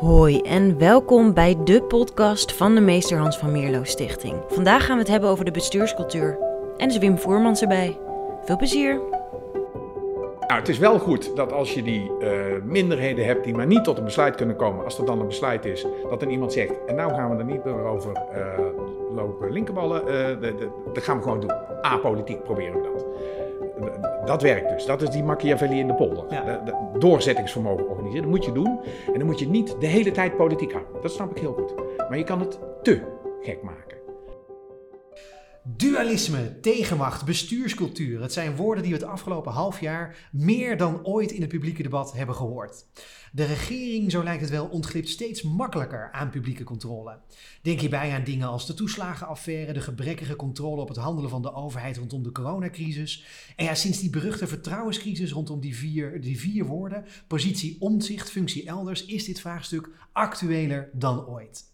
Hoi en welkom bij de podcast van de Meester Hans van Mierlo Stichting. Vandaag gaan we het hebben over de bestuurscultuur. En is Wim Voermans erbij. Veel plezier! Nou, het is wel goed dat als je die uh, minderheden hebt die maar niet tot een besluit kunnen komen, als er dan een besluit is, dat dan iemand zegt, en nou gaan we er niet meer over uh, lopen linkerballen, uh, dat gaan we gewoon doen. Apolitiek proberen we dat. Dat werkt dus. Dat is die Machiavelli in de polder. Ja. doorzettingsvermogen organiseren. Dat moet je doen. En dan moet je niet de hele tijd politiek houden. Dat snap ik heel goed. Maar je kan het te gek maken. Dualisme, tegenmacht, bestuurscultuur. Het zijn woorden die we het afgelopen half jaar meer dan ooit in het publieke debat hebben gehoord. De regering, zo lijkt het wel, ontglipt steeds makkelijker aan publieke controle. Denk hierbij aan dingen als de toeslagenaffaire, de gebrekkige controle op het handelen van de overheid rondom de coronacrisis. En ja, sinds die beruchte vertrouwenscrisis rondom die vier, die vier woorden, positie omzicht, functie elders, is dit vraagstuk actueler dan ooit.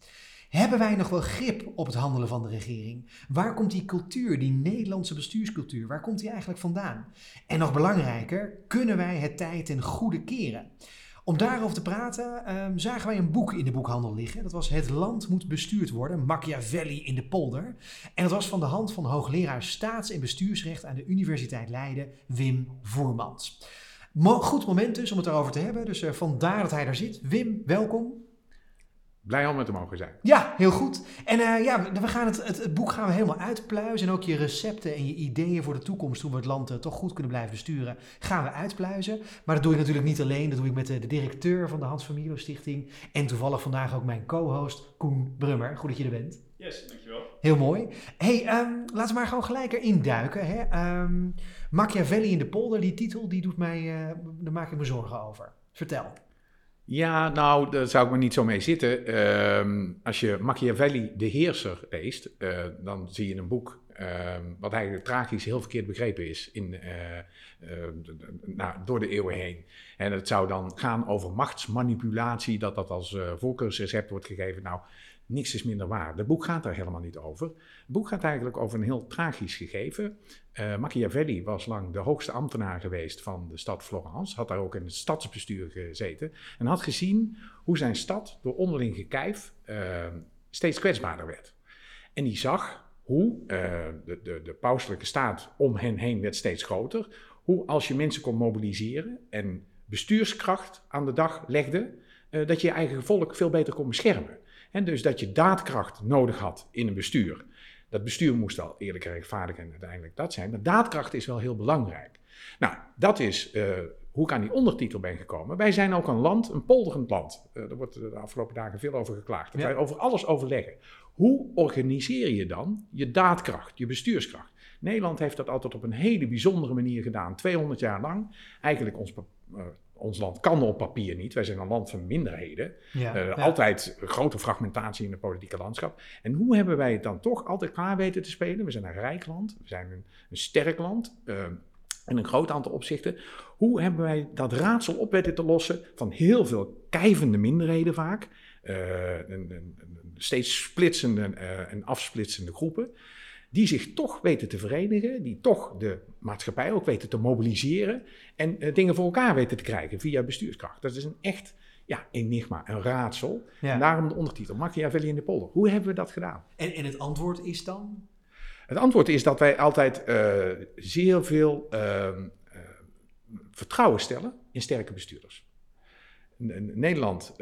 Hebben wij nog wel grip op het handelen van de regering? Waar komt die cultuur, die Nederlandse bestuurscultuur, waar komt die eigenlijk vandaan? En nog belangrijker, kunnen wij het tijd ten goede keren? Om daarover te praten um, zagen wij een boek in de boekhandel liggen. Dat was Het land moet bestuurd worden, Machiavelli in de polder. En dat was van de hand van hoogleraar staats- en bestuursrecht aan de Universiteit Leiden, Wim Voermans. Goed moment dus om het erover te hebben, dus uh, vandaar dat hij daar zit. Wim, welkom blij om met te mogen zijn. Ja, heel goed. En uh, ja, we gaan het, het, boek gaan we helemaal uitpluizen. En ook je recepten en je ideeën voor de toekomst, hoe we het land uh, toch goed kunnen blijven besturen, gaan we uitpluizen. Maar dat doe ik natuurlijk niet alleen. Dat doe ik met de, de directeur van de Hans van Mierlo Stichting. En toevallig vandaag ook mijn co-host Koen Brummer. Goed dat je er bent. Yes, dankjewel. Heel mooi. hey, um, laten we maar gewoon gelijk erin duiken. Hè? Um, Machiavelli in de polder, die titel, die doet mij, uh, daar maak ik me zorgen over. Vertel. Ja, nou, daar zou ik me niet zo mee zitten. Uh, als je Machiavelli de Heerser leest, uh, dan zie je een boek uh, wat eigenlijk tragisch heel verkeerd begrepen is in, uh, nou, door de eeuwen heen. En het zou dan gaan over machtsmanipulatie, dat dat als voorkeursrecept wordt gegeven. Nou, niks is minder waar. Het boek gaat daar helemaal niet over. Het boek gaat eigenlijk over een heel tragisch gegeven. Uh, Machiavelli was lang de hoogste ambtenaar geweest van de stad Florence, had daar ook in het stadsbestuur gezeten en had gezien hoe zijn stad door onderling gekijf uh, steeds kwetsbaarder werd. En die zag hoe uh, de, de, de pauselijke staat om hen heen werd steeds groter, hoe als je mensen kon mobiliseren en bestuurskracht aan de dag legde, dat je je eigen volk veel beter kon beschermen. En dus dat je daadkracht nodig had in een bestuur. Dat bestuur moest al eerlijk, rechtvaardig en uiteindelijk dat zijn. Maar daadkracht is wel heel belangrijk. Nou, dat is uh, hoe ik aan die ondertitel ben gekomen. Wij zijn ook een land, een polderend land. Uh, er wordt de afgelopen dagen veel over geklaagd. Dat ja. wij over alles overleggen. Hoe organiseer je dan je daadkracht, je bestuurskracht? Nederland heeft dat altijd op een hele bijzondere manier gedaan, 200 jaar lang. Eigenlijk ons uh, ons land kan op papier niet. Wij zijn een land van minderheden. Ja, uh, ja. Altijd grote fragmentatie in het politieke landschap. En hoe hebben wij het dan toch altijd klaar weten te spelen? We zijn een rijk land, we zijn een, een sterk land. Uh, in een groot aantal opzichten. Hoe hebben wij dat raadsel op weten te lossen van heel veel kijvende minderheden vaak? Uh, een, een, een steeds splitsende en afsplitsende groepen die zich toch weten te verenigen, die toch de maatschappij ook weten te mobiliseren en uh, dingen voor elkaar weten te krijgen via bestuurskracht. Dat is een echt ja, enigma, een raadsel. Ja. En daarom de ondertitel, Machiavelli in de polder. Hoe hebben we dat gedaan? En, en het antwoord is dan? Het antwoord is dat wij altijd uh, zeer veel uh, vertrouwen stellen in sterke bestuurders. Nederland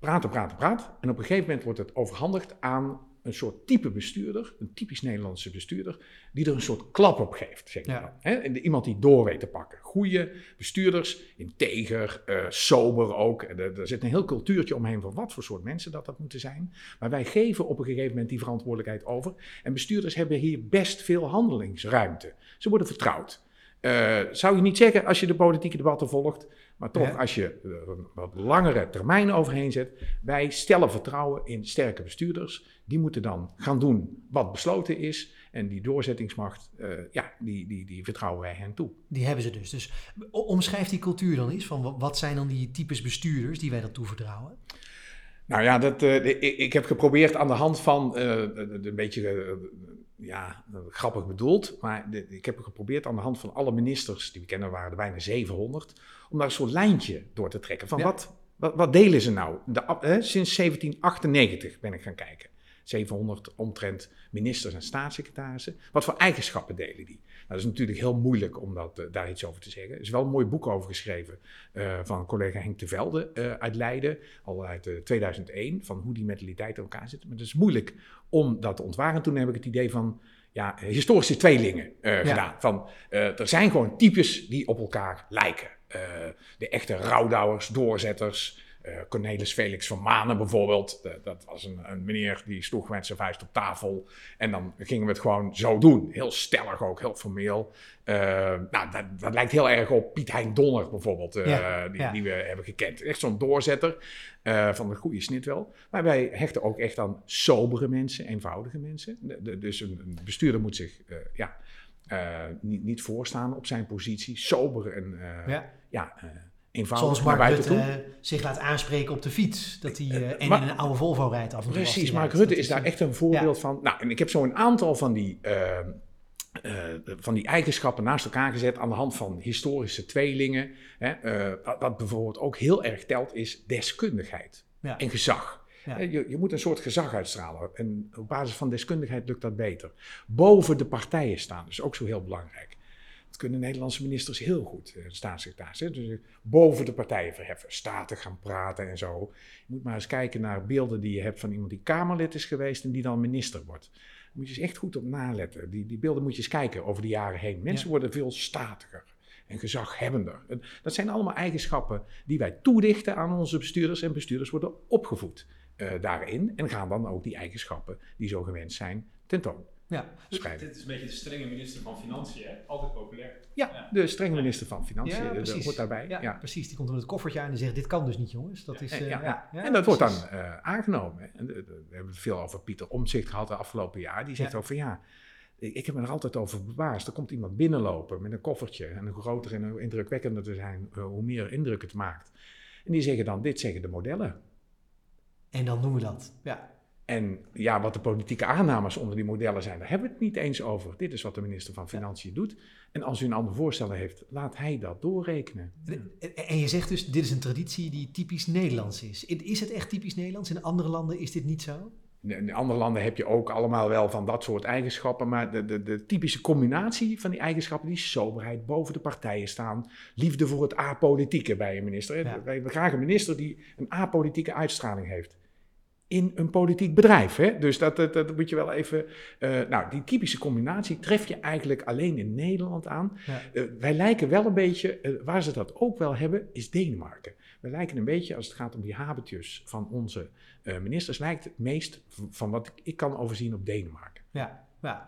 praten, praten, praten. En op een gegeven moment wordt het overhandigd aan een soort type bestuurder, een typisch Nederlandse bestuurder, die er een soort klap op geeft. Zeg ja. He, iemand die door weet te pakken. Goede bestuurders, integer, uh, sober ook. Er, er, zit een heel cultuurtje omheen van wat voor soort mensen dat dat moeten zijn. Maar wij geven op een gegeven moment die verantwoordelijkheid over. En bestuurders hebben hier best veel handelingsruimte. Ze worden vertrouwd. Uh, zou je niet zeggen als je de politieke debatten volgt, maar toch ja. als je er een wat langere termijn overheen zet. Wij stellen vertrouwen in sterke bestuurders. Die moeten dan gaan doen wat besloten is. En die doorzettingsmacht, uh, ja, die, die, die vertrouwen wij hen toe. Die hebben ze dus. Dus omschrijf die cultuur dan eens. Van wat zijn dan die types bestuurders die wij dat toevertrouwen? Nou ja, dat, uh, ik, ik, heb geprobeerd aan de hand van uh, een beetje ja, grappig bedoeld, maar de, ik heb geprobeerd aan de hand van alle ministers die we kennen, waren er bijna 700, om daar een soort lijntje door te trekken. Van ja. wat, Wat, wat delen ze nou? De, sinds 1798 ben ik gaan kijken. 700 omtrent ministers en staatssecretarissen. Wat voor eigenschappen delen die? Nou, dat is natuurlijk heel moeilijk om dat, uh, daar iets over te zeggen. Er is wel een mooi boek over geschreven uh, van collega Henk de Velde uh, uit Leiden, al uit 2001, van hoe die mentaliteit in elkaar zit. Maar het is moeilijk om dat te ontwaren. Toen heb ik het idee van ja, historische tweelingen ja. gedaan. Van, er zijn gewoon types die op elkaar lijken. de echte rouwdouwers, doorzetters, Cornelis Felix van Manen bijvoorbeeld. dat was een, een, meneer die sloeg met zijn vuist op tafel. En dan gingen we het gewoon zo doen. Heel stellig ook, heel formeel. Uh, nou, dat, dat, lijkt heel erg op Piet Hein Donner bijvoorbeeld, uh, ja, die, ja. die, we hebben gekend. Echt zo'n doorzetter van de goede snit wel. Maar wij hechten ook echt aan sobere mensen, eenvoudige mensen. De, de, dus een, een, bestuurder moet zich ja, niet, niet voorstaan op zijn positie. Sober en ja. ja Zoals Mark Rutte uh, zich laat aanspreken op de fiets. Dat hij uh, en maar, in een oude Volvo rijdt af en toe. Precies, Mark Rutte is daar echt een voorbeeld ja. van. Nou, en ik heb zo een aantal van die, uh, van die eigenschappen naast elkaar gezet aan de hand van historische tweelingen. Hè, wat, wat, bijvoorbeeld ook heel erg telt is deskundigheid ja. en gezag. Ja. Je, je, moet een soort gezag uitstralen. En op basis van deskundigheid lukt dat beter. Boven de partijen staan, dat is ook zo heel belangrijk. Dat kunnen Nederlandse ministers heel goed, de staatssecretaris. Hè? Dus boven de partijen verheffen, staten gaan praten en zo. Je moet maar eens kijken naar beelden die je hebt van iemand die Kamerlid is geweest en die dan minister wordt. Daar moet je eens echt goed op naletten. Die, die beelden moet je eens kijken over de jaren heen. Mensen worden veel statiger en gezaghebbender. Dat zijn allemaal eigenschappen die wij toedichten aan onze bestuurders. En bestuurders worden opgevoed uh, daarin en gaan dan ook die eigenschappen die zo gewend zijn tentoon. Ja. Dit is een beetje de strenge minister van Financiën, hè? altijd populair. Ja, ja. de strenge minister van Financiën, ja, dat hoort daarbij. Ja, precies. Die komt met het koffertje aan en zegt, dit kan dus niet jongens. Dat is, uh, ja, En dat wordt dan uh, aangenomen. En, uh, we hebben het veel over Pieter Omtzigt gehad de afgelopen jaar. Die zegt ook van ja, ik heb me er altijd over bewaard. Er komt iemand binnenlopen met een koffertje. En hoe groter en hoe indrukwekkender te zijn, hoe meer indruk het maakt. En die zeggen dan, dit zeggen de modellen. En dan doen we dat, ja. En ja, wat de politieke aannames onder die modellen zijn, daar hebben we het niet eens over. Dit is wat de minister van Financiën doet. En als u een ander voorstel heeft, laat hij dat doorrekenen. En je zegt dus, dit is een traditie die typisch Nederlands is. Is het echt typisch Nederlands? In andere landen is dit niet zo? In andere landen heb je ook allemaal wel van dat soort eigenschappen. Maar de, de, de typische combinatie van die eigenschappen, die soberheid, boven de partijen staan. Liefde voor het apolitieke bij een minister. Ja. Wij hebben graag een minister die een apolitieke uitstraling heeft in een politiek bedrijf. Hè? Dus dat, dat, dat, moet je wel even. Uh, nou, die typische combinatie tref je eigenlijk alleen in Nederland aan. Ja. Uh, wij lijken wel een beetje, uh, waar ze dat ook wel hebben, is Denemarken. We lijken een beetje, als het gaat om die habitus van onze ministers, lijkt het meest van wat ik, ik kan overzien op Denemarken. Ja. Ja,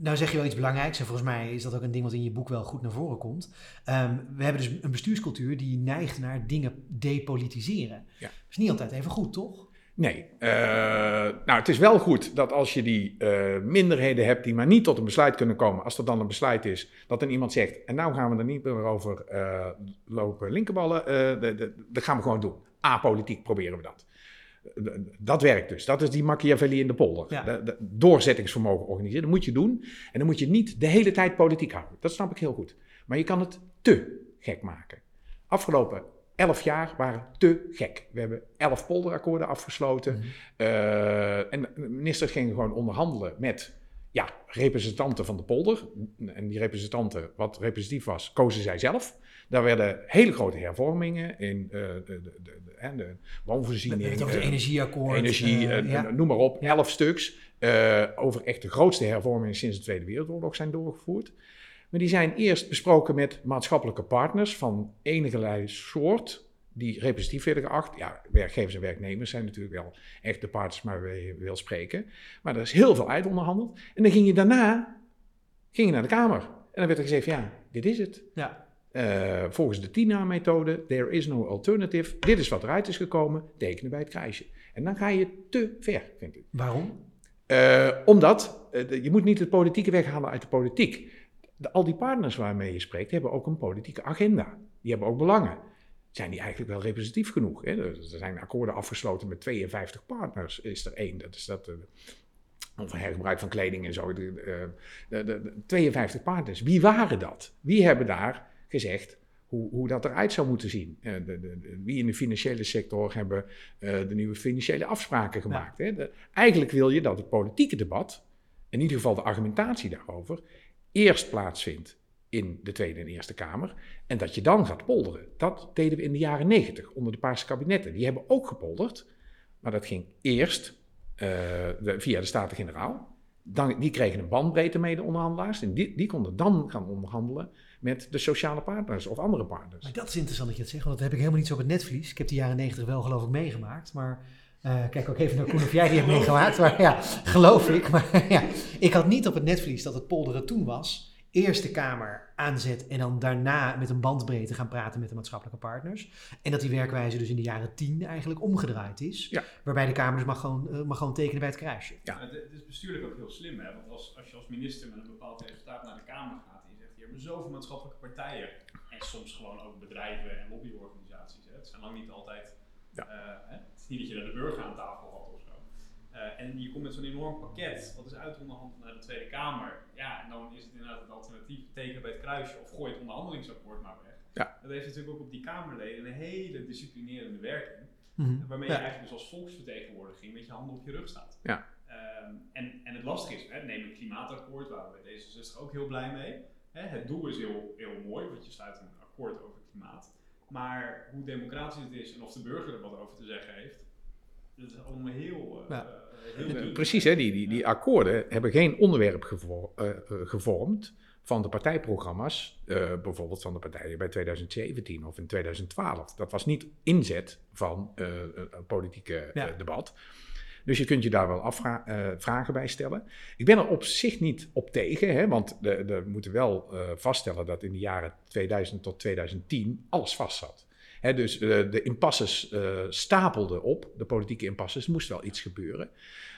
nou zeg je wel iets belangrijks en volgens mij is dat ook een ding wat in je boek wel goed naar voren komt. Um, we hebben dus een bestuurscultuur die neigt naar dingen depolitiseren. Ja. Dat is niet altijd even goed, toch? Nee. Uh, nou, het is wel goed dat als je die uh, minderheden hebt die maar niet tot een besluit kunnen komen, als er dan een besluit is, dat dan iemand zegt, en nou gaan we er niet meer over uh, lopen linkerballen, dat gaan we gewoon doen. Apolitiek proberen we dat. Dat werkt dus. Dat is die Machiavelli in de polder. Ja. De, de doorzettingsvermogen organiseren. Dat moet je doen. En dan moet je niet de hele tijd politiek houden. Dat snap ik heel goed. Maar je kan het te gek maken. Afgelopen elf jaar waren te gek. We hebben elf polderakkoorden afgesloten. Mm en de ministers gingen gewoon onderhandelen met ja, representanten van de polder. En die representanten, wat representatief was, kozen zij zelf. Daar werden hele grote hervormingen in uh, de, de, de, de, woonvoorziening. Het energieakkoord. Energie, ja. noem maar op, elf stuks. over echt de grootste hervormingen sinds de Tweede Wereldoorlog zijn doorgevoerd. Maar die zijn eerst besproken met maatschappelijke partners van enige soort, die representatief werden geacht. Ja, werkgevers en werknemers zijn natuurlijk wel echt de partners waar we wil spreken. Maar er is heel veel uit onderhandeld. En dan ging je daarna ging je naar de Kamer. En dan werd er gezegd, ja, dit is het. Ja. Uh, volgens de TINA-methode, there is no alternative. Dit is wat eruit is gekomen, tekenen bij het kruisje. En dan ga je te ver, vind ik. Waarom? Uh, omdat uh, je moet niet het politieke weghalen uit de politiek de, al die partners waarmee je spreekt, hebben ook een politieke agenda. Die hebben ook belangen. Zijn die eigenlijk wel representatief genoeg? Hè? Er zijn akkoorden afgesloten met 52 partners, is er één. Dat is dat. Uh, over hergebruik van kleding en zo. De, de, de, 52 partners. Wie waren dat? Wie hebben daar gezegd: hoe, hoe dat eruit zou moeten zien. Eh, de, de, de- wie in de financiële sector hebben eh, de nieuwe financiële afspraken gemaakt. Hè? Eigenlijk wil je dat het politieke debat, in ieder geval de argumentatie daarover, eerst plaatsvindt in de Tweede en Eerste Kamer. En dat je dan gaat polderen. Dat deden we in de jaren negentig onder de Paarse kabinetten. Die hebben ook gepolderd, maar dat ging eerst eh, via de Staten-Generaal. Dan, die kregen een bandbreedte mee, de onderhandelaars. En die, die konden dan gaan onderhandelen met de sociale partners of andere partners. Maar dat is interessant dat je het zegt, want dat heb ik helemaal niet zo op het netvlies. Ik heb de jaren negentig wel geloof ik meegemaakt, maar eh, kijk ook even naar Koen of jij die hebt meegemaakt. Maar ja, geloof ik. Maar ja, ik had niet op het netvlies dat het polderen toen was. Eerst de Kamer aanzet en dan daarna met een bandbreedte gaan praten met de maatschappelijke partners. En dat die werkwijze dus in de jaren tien eigenlijk omgedraaid is. Ja. Waarbij de Kamer dus mag gewoon, mag gewoon tekenen bij het kruisje. Ja. Het, het is bestuurlijk ook heel slim, hè? want als, als je als minister met een bepaald resultaat naar de Kamer gaat en je zegt, hier hebben zoveel maatschappelijke partijen en soms gewoon ook bedrijven en lobbyorganisaties. Hè? Het zijn lang niet altijd, Ja. eh, hè? het is niet dat je naar de burger aan tafel had of zo. Eh, en je komt met zo'n enorm pakket, wat is uitonderhandeld naar de Tweede Kamer. Ja, en dan is het inderdaad het alternatief, tekenen bij het kruisje of gooi het onderhandelingsakkoord maar weg. Ja. Dat heeft natuurlijk ook op die Kamerleden een hele disciplinerende werking. Mhm. Waarmee je Ja. eigenlijk dus als volksvertegenwoordiging met je handen op je rug staat. Ja. Ehm, en, en het lastige is, hè, neem een klimaatakkoord, waar we bij D66 ook heel blij mee. Hè, het doel is heel, heel mooi, want je sluit een akkoord over klimaat. Maar hoe democratisch het is en of de burger er wat over te zeggen heeft, dat is allemaal heel, eh, Ja. heel. Precies, hè, die, die, die akkoorden hebben geen onderwerp gevo- eh, gevormd van de partijprogramma's, eh, bijvoorbeeld van de partijen bij 2017 of in 2012. Dat was niet inzet van eh, een, politieke Ja. debat. Dus je kunt je daar wel eh, vragen bij stellen. Ik ben er op zich niet op tegen, hè, want we moeten wel eh, vaststellen dat in de jaren 2000 tot 2010 alles vast zat. Dus eh, de impasses stapelden op, de politieke impasses, moest wel iets gebeuren.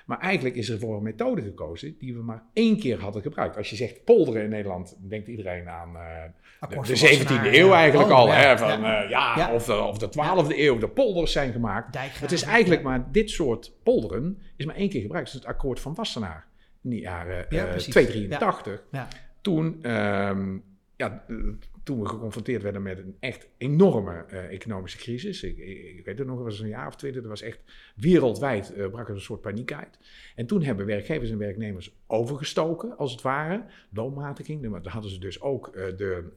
Maar eigenlijk is er voor een methode gekozen die we maar één keer hadden gebruikt. Als je zegt polderen in Nederland, denkt iedereen aan eh, de, Akkoord de van 17e Wassenaar, eeuw ja. eigenlijk Oh, al. hè, van, eh, ja. Of, de, of de 12e eeuw, de polders zijn gemaakt. Het is eigenlijk maar dit soort polderen is maar één keer gebruikt. Dat is het akkoord van Wassenaar in de jaren Ja, eh, precies. 283. Ja. Toen, ehm, ja, eh, toen we geconfronteerd werden met een echt enorme eh, economische crisis. Ik, ik, ik weet het nog, het was een jaar of twee. Er was echt wereldwijd eh, brak er een soort paniek uit. En toen hebben werkgevers en werknemers overgestoken, als het ware. Loonmatiging, daar hadden ze dus ook de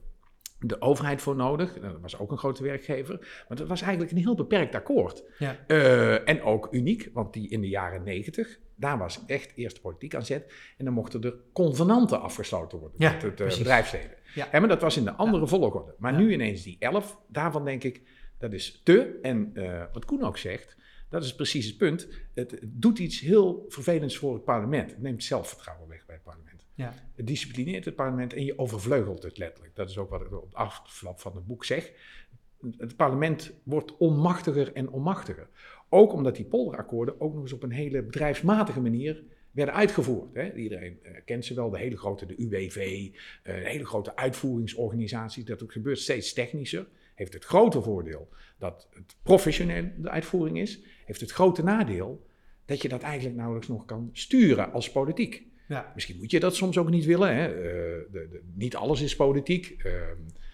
de overheid voor nodig. Dat was ook een grote werkgever. Maar dat was eigenlijk een heel beperkt akkoord. Ja. En ook uniek, want die in de jaren negentig, daar was echt eerst de politiek aan zet. En dan mochten er convenanten afgesloten worden Ja, met het precies. bedrijfsleven. Ja. Maar dat was in de andere Ja. volgorde. Maar nu ineens die elf, daarvan denk ik, dat is te. En eh, wat Koen ook zegt, dat is precies het punt. Het, doet iets heel vervelends voor het parlement. Het neemt zelfvertrouwen weg bij het parlement. Ja. Het disciplineert het parlement en je overvleugelt het letterlijk. Dat is ook wat ik op de aflap van het boek zeg. Het parlement wordt onmachtiger en onmachtiger. Ook omdat die polderakkoorden ook nog eens op een hele bedrijfsmatige manier werden uitgevoerd. Hè. Iedereen eh, kent ze wel, de hele grote, de UWV, eh, de hele grote uitvoeringsorganisaties. Dat ook gebeurt steeds technischer. Heeft het grote voordeel dat het professioneel de uitvoering is. Heeft het grote nadeel dat je dat eigenlijk nauwelijks nog kan sturen als politiek. Ja. Misschien moet je dat soms ook niet willen. Hè? Eh, de, de- niet alles is politiek.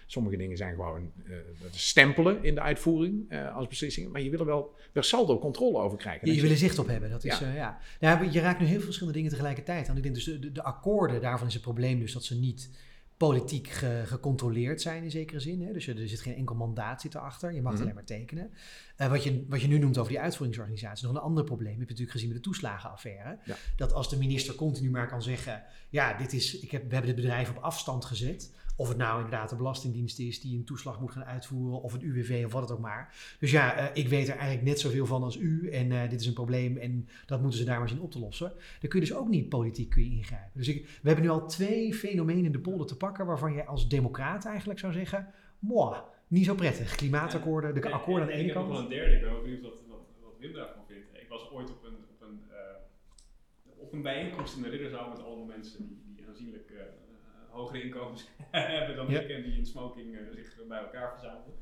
Eh, sommige dingen zijn gewoon eh, stempelen in de uitvoering eh, als beslissingen. Maar je wil er wel per saldo controle over krijgen. Je, je wil er zicht op hebben. Dat is, Ja. ja. Nou, je raakt nu heel veel verschillende dingen tegelijkertijd aan. Ik denk dus de, de, de akkoorden, daarvan is het probleem dus dat ze niet politiek ge- gecontroleerd zijn in zekere zin. Hè? Dus er er zit geen enkel mandaat zit erachter. Je mag het Mhm. alleen maar tekenen. Eh, wat, je, wat je nu noemt over die uitvoeringsorganisatie, nog een ander probleem. Heb je natuurlijk gezien met de toeslagenaffaire. Ja. Dat als de minister continu maar kan zeggen, ja, dit is, ik heb, we hebben dit bedrijf op afstand gezet. Of het nou inderdaad de Belastingdienst is die een toeslag moet gaan uitvoeren, of het UWV of wat het ook maar. Dus ja, eh, ik weet er eigenlijk net zoveel van als u en eh, dit is een probleem en dat moeten ze daar maar zien op te lossen. Dan kun je dus ook niet politiek kun je ingrijpen. Dus ik, we hebben nu al twee fenomenen in de polder te pakken waarvan je als democraat eigenlijk zou zeggen, mooi, niet zo prettig. Klimaatakkoorden, de akkoorden aan de en ene Ik heb nog wel kant. een derde, ik ben wel benieuwd wat, wat, wat Wim daarvan vindt. Ik was ooit op een, op een, eh, op een bijeenkomst in de Ridderzaal met allemaal mensen die, die aanzienlijk hogere inkomens hebben dan ik en die in smoking eh, zich bij elkaar verzamelden.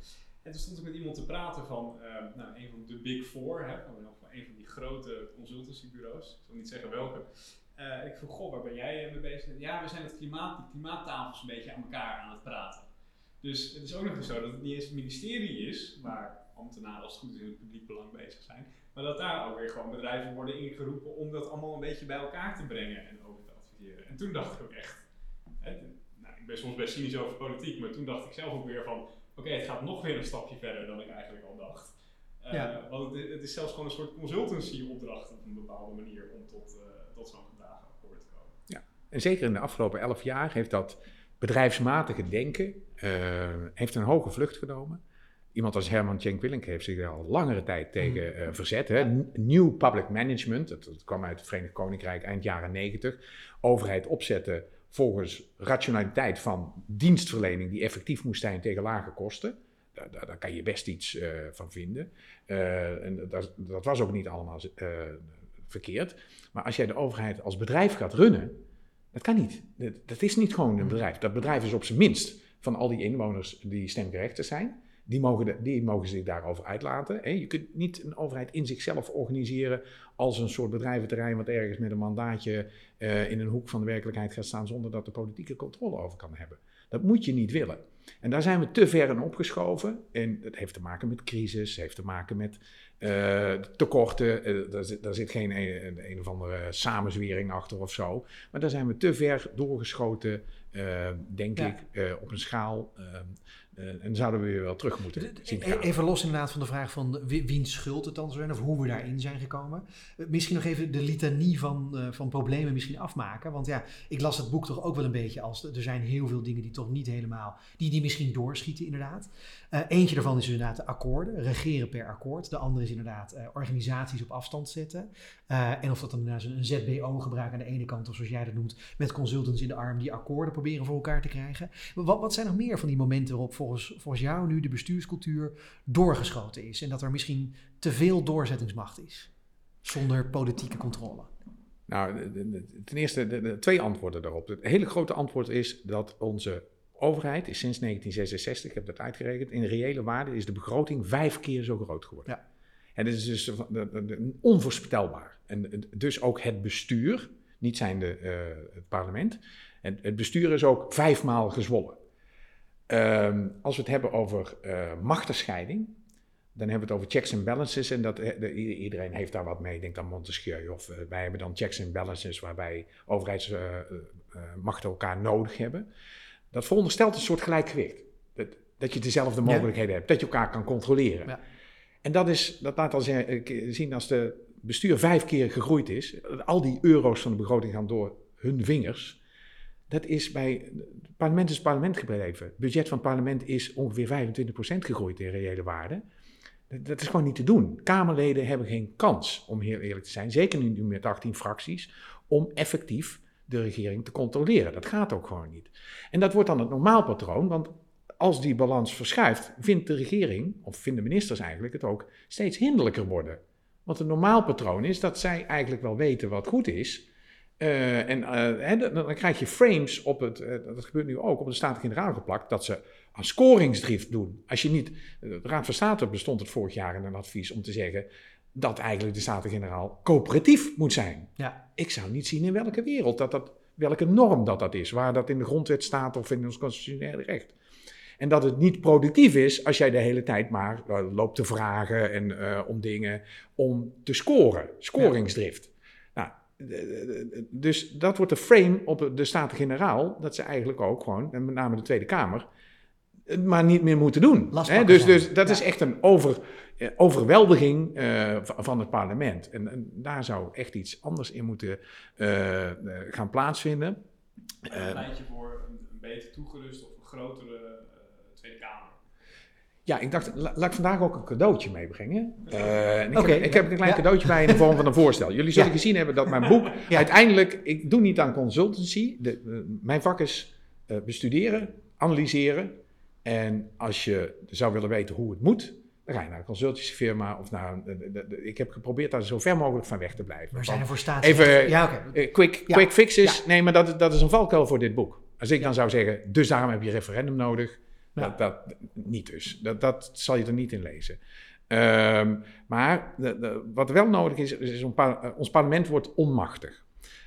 En toen stond ik met iemand te praten van eh, nou, een van de Big Four, hè, van een van die grote consultancybureaus. Ik zal niet zeggen welke. Eh, ik vroeg, goh, waar ben jij mee bezig? Ja, we zijn het klimaat, die klimaattafels een beetje aan elkaar aan het praten. Dus het is ook nog eens zo dat het niet eens het ministerie is, waar ambtenaren als het goed is in het publiek belang bezig zijn, maar dat daar ook weer gewoon bedrijven worden ingeroepen om dat allemaal een beetje bij elkaar te brengen en over te adviseren. En toen dacht ik ook echt, nou, ik ben soms best cynisch over politiek, maar toen dacht ik zelf ook weer van, oké, het gaat nog weer een stapje verder dan ik eigenlijk al dacht. Uh, Ja. Want het, het is zelfs gewoon een soort consultancy-opdracht op een bepaalde manier om tot, eh, tot zo'n te komen. En zeker in de afgelopen elf jaar heeft dat bedrijfsmatige denken eh, heeft een hoge vlucht genomen. Iemand als Herman Cenk Willink heeft zich al langere tijd tegen eh, verzet. Hè. N- New public management, dat, dat kwam uit het Verenigd Koninkrijk eind jaren 90. Overheid opzetten volgens rationaliteit van dienstverlening die effectief moest zijn tegen lage kosten. Daar, daar, daar kan je best iets eh, van vinden. Eh, en dat, dat was ook niet allemaal eh, verkeerd. Maar als jij de overheid als bedrijf gaat runnen, dat kan niet. Dat, dat is niet gewoon een bedrijf. Dat bedrijf is op zijn minst van al die inwoners die stemgerechtigd zijn. Die mogen, die mogen zich daarover uitlaten. hè. Je kunt niet een overheid in zichzelf organiseren als een soort bedrijventerrein wat ergens met een mandaatje eh, in een hoek van de werkelijkheid gaat staan zonder dat de politieke controle over kan hebben. Dat moet je niet willen. En daar zijn we te ver in opgeschoven. En dat heeft te maken met crisis, heeft te maken met eh, tekorten. Eh, daar, zit, daar zit geen een, een of andere samenzwering achter of zo. Maar daar zijn we te ver doorgeschoten, denk Ja. ik, op een schaal. Eh, en zouden we weer wel terug moeten zien gaan. Even los inderdaad van de vraag van wie- wiens schuld het dan zou zijn of hoe we daarin zijn gekomen. Eh, Misschien nog even de litanie van, eh, van problemen misschien afmaken. Want ja, ik las het boek toch ook wel een beetje als er zijn heel veel dingen die toch niet helemaal, die, die misschien doorschieten inderdaad. Eentje daarvan is inderdaad de akkoorden, regeren per akkoord. De andere is inderdaad organisaties op afstand zetten. Eh, en of dat dan een ZBO gebruiken aan de ene kant of zoals jij dat noemt, met consultants in de arm die akkoorden proberen voor elkaar te krijgen. Wat, wat zijn nog meer van die momenten waarop volgens, volgens jou nu de bestuurscultuur doorgeschoten is en dat er misschien te veel doorzettingsmacht is zonder politieke controle? Nou, ten eerste de- de- twee antwoorden daarop. Het hele grote antwoord is dat onze overheid is sinds 1966, ik heb dat uitgerekend, in reële waarde is de begroting vijf keer zo groot geworden. Ja. En dat is dus onvoorspelbaar. En dus ook het bestuur, niet zijn de, eh, het parlement, en het bestuur is ook vijfmaal gezwollen. Ehm, als we het hebben over eh machtenscheiding, dan hebben we het over checks and balances. En dat, eh, de- iedereen heeft daar wat mee. Denk aan Montesquieu. Of wij hebben dan checks and balances waarbij overheidsmachten elkaar nodig hebben. Dat veronderstelt een soort gelijkgewicht. Dat, dat je dezelfde Ja. mogelijkheden hebt. Dat je elkaar kan controleren. Ja. En dat, is, dat laat al eh, zien als de bestuur vijf keer gegroeid is. Al die euro's van de begroting gaan door hun vingers. Dat is bij. Het parlement is parlement gebleven. Het budget van het parlement is ongeveer 25% gegroeid in reële waarde. Dat, is gewoon niet te doen. Kamerleden hebben geen kans, om heel eerlijk te zijn, zeker nu met 18 fracties, om effectief de regering te controleren. Dat gaat ook gewoon niet. En dat wordt dan het normaalpatroon, want als die balans verschuift, vindt de regering, of vinden ministers eigenlijk, het ook steeds hinderlijker worden. Want het normaalpatroon is dat zij eigenlijk wel weten wat goed is. Eh, en eh, dan krijg je frames op het, eh, dat gebeurt nu ook, op de Staten-Generaal geplakt, dat ze aan scoringsdrift doen. Als je niet, de Raad van State bestond het vorig jaar in een advies om te zeggen dat eigenlijk de Staten-Generaal coöperatief moet zijn. Ja, Ik zou niet zien in welke wereld, dat dat, welke norm dat dat is, waar dat in de grondwet staat of in ons constitutionele recht. En dat het niet productief is als jij de hele tijd maar eh, loopt te vragen en, eh, om dingen om te scoren. Scoringsdrift. Nou, dus dat wordt de frame op de Staten-Generaal, dat ze eigenlijk ook gewoon, en met name de Tweede Kamer, het maar niet meer moeten doen. Hè? Dus, dus dat Ja. is echt een over, eh, overweldiging eh, van het parlement. En, en daar zou echt iets anders in moeten gaan plaatsvinden. Eh, een lijntje voor een, beter toegerust of een grotere Tweede Kamer. Ja, ik dacht, la- laat ik vandaag ook een cadeautje meebrengen. Eh, en ik, heb, ik heb een klein ja. cadeautje bij in de vorm van een voorstel. Jullie zullen Ja. gezien hebben dat mijn boek Ja. uiteindelijk, ik doe niet aan consultancy. De, eh, mijn vak is eh, bestuderen, analyseren. En als je zou willen weten hoe het moet, dan ga je naar een consultancyfirma of naar een, de- de- de- ik heb geprobeerd daar zo ver mogelijk van weg te blijven. waar zijn er voor staat? Even- Ja, oké. quick, Ja. quick fixes. Ja. Nee, maar dat, dat is een valkuil voor dit boek. Als ik dan zou zeggen, dus daarom heb je referendum nodig. Dat, dat, niet dus. Dat, dat zal je er niet in lezen. Ehm, maar de, wat wel nodig is, is een eh, ons parlement wordt onmachtig.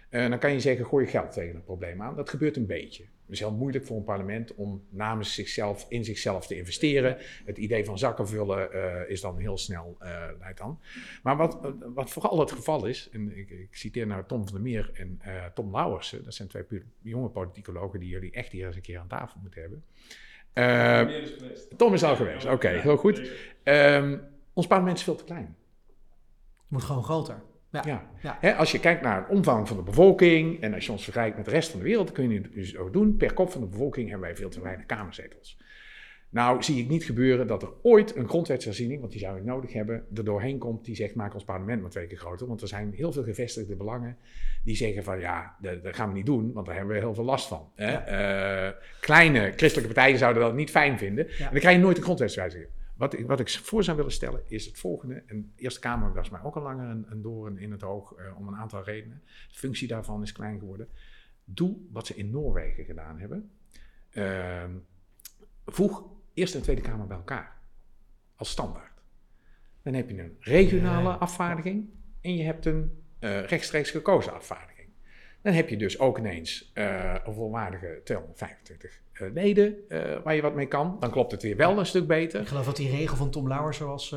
Eh, dan kan je zeggen, gooi je geld tegen een probleem aan. Dat gebeurt een beetje. Het is heel moeilijk voor een parlement om namens zichzelf in zichzelf te investeren. Het idee van zakken vullen eh, is dan heel snel uh, leidt dan. Maar wat, wat vooral het geval is, en ik, ik citeer naar Tom van der Meer en Tom Lauwersen, dat zijn twee jonge politicologen die jullie echt hier eens een keer aan tafel moeten hebben. Tom is al geweest, oké, heel goed. Ehm, ons parlement is veel te klein. Moet gewoon groter. Ja. ja. als je kijkt naar het omvang van de bevolking en als je ons vergelijkt met de rest van de wereld, dan kun je het dus ook doen. Per kop van de bevolking hebben wij veel te weinig kamerzetels. Nou zie ik niet gebeuren dat er ooit een grondwetsherziening, want die zou je nodig hebben, er doorheen komt die zegt maak ons parlement maar twee keer groter. Want er zijn heel veel gevestigde belangen die zeggen van ja, dat, dat gaan we niet doen, want daar hebben we heel veel last van. Hè? Eh, kleine christelijke partijen zouden dat niet fijn vinden. En dan krijg je nooit een grondwetswijziging. Wat ik, wat ik voor zou willen stellen is het volgende. En de Eerste Kamer was mij ook al langer een, een doorn in het oog uh, om een aantal redenen. De functie daarvan is klein geworden. Doe wat ze in Noorwegen gedaan hebben. Uh, voeg Eerste en Tweede Kamer bij elkaar. Als standaard. Dan heb je een regionale afvaardiging en je hebt een uh, rechtstreeks gekozen afvaardiging. Dan heb je dus ook ineens uh, een volwaardige 225 uh, eh, leden waar je wat mee kan. Dan klopt het weer wel een stuk beter. Ik geloof dat die regel van Tom Lauwers zoals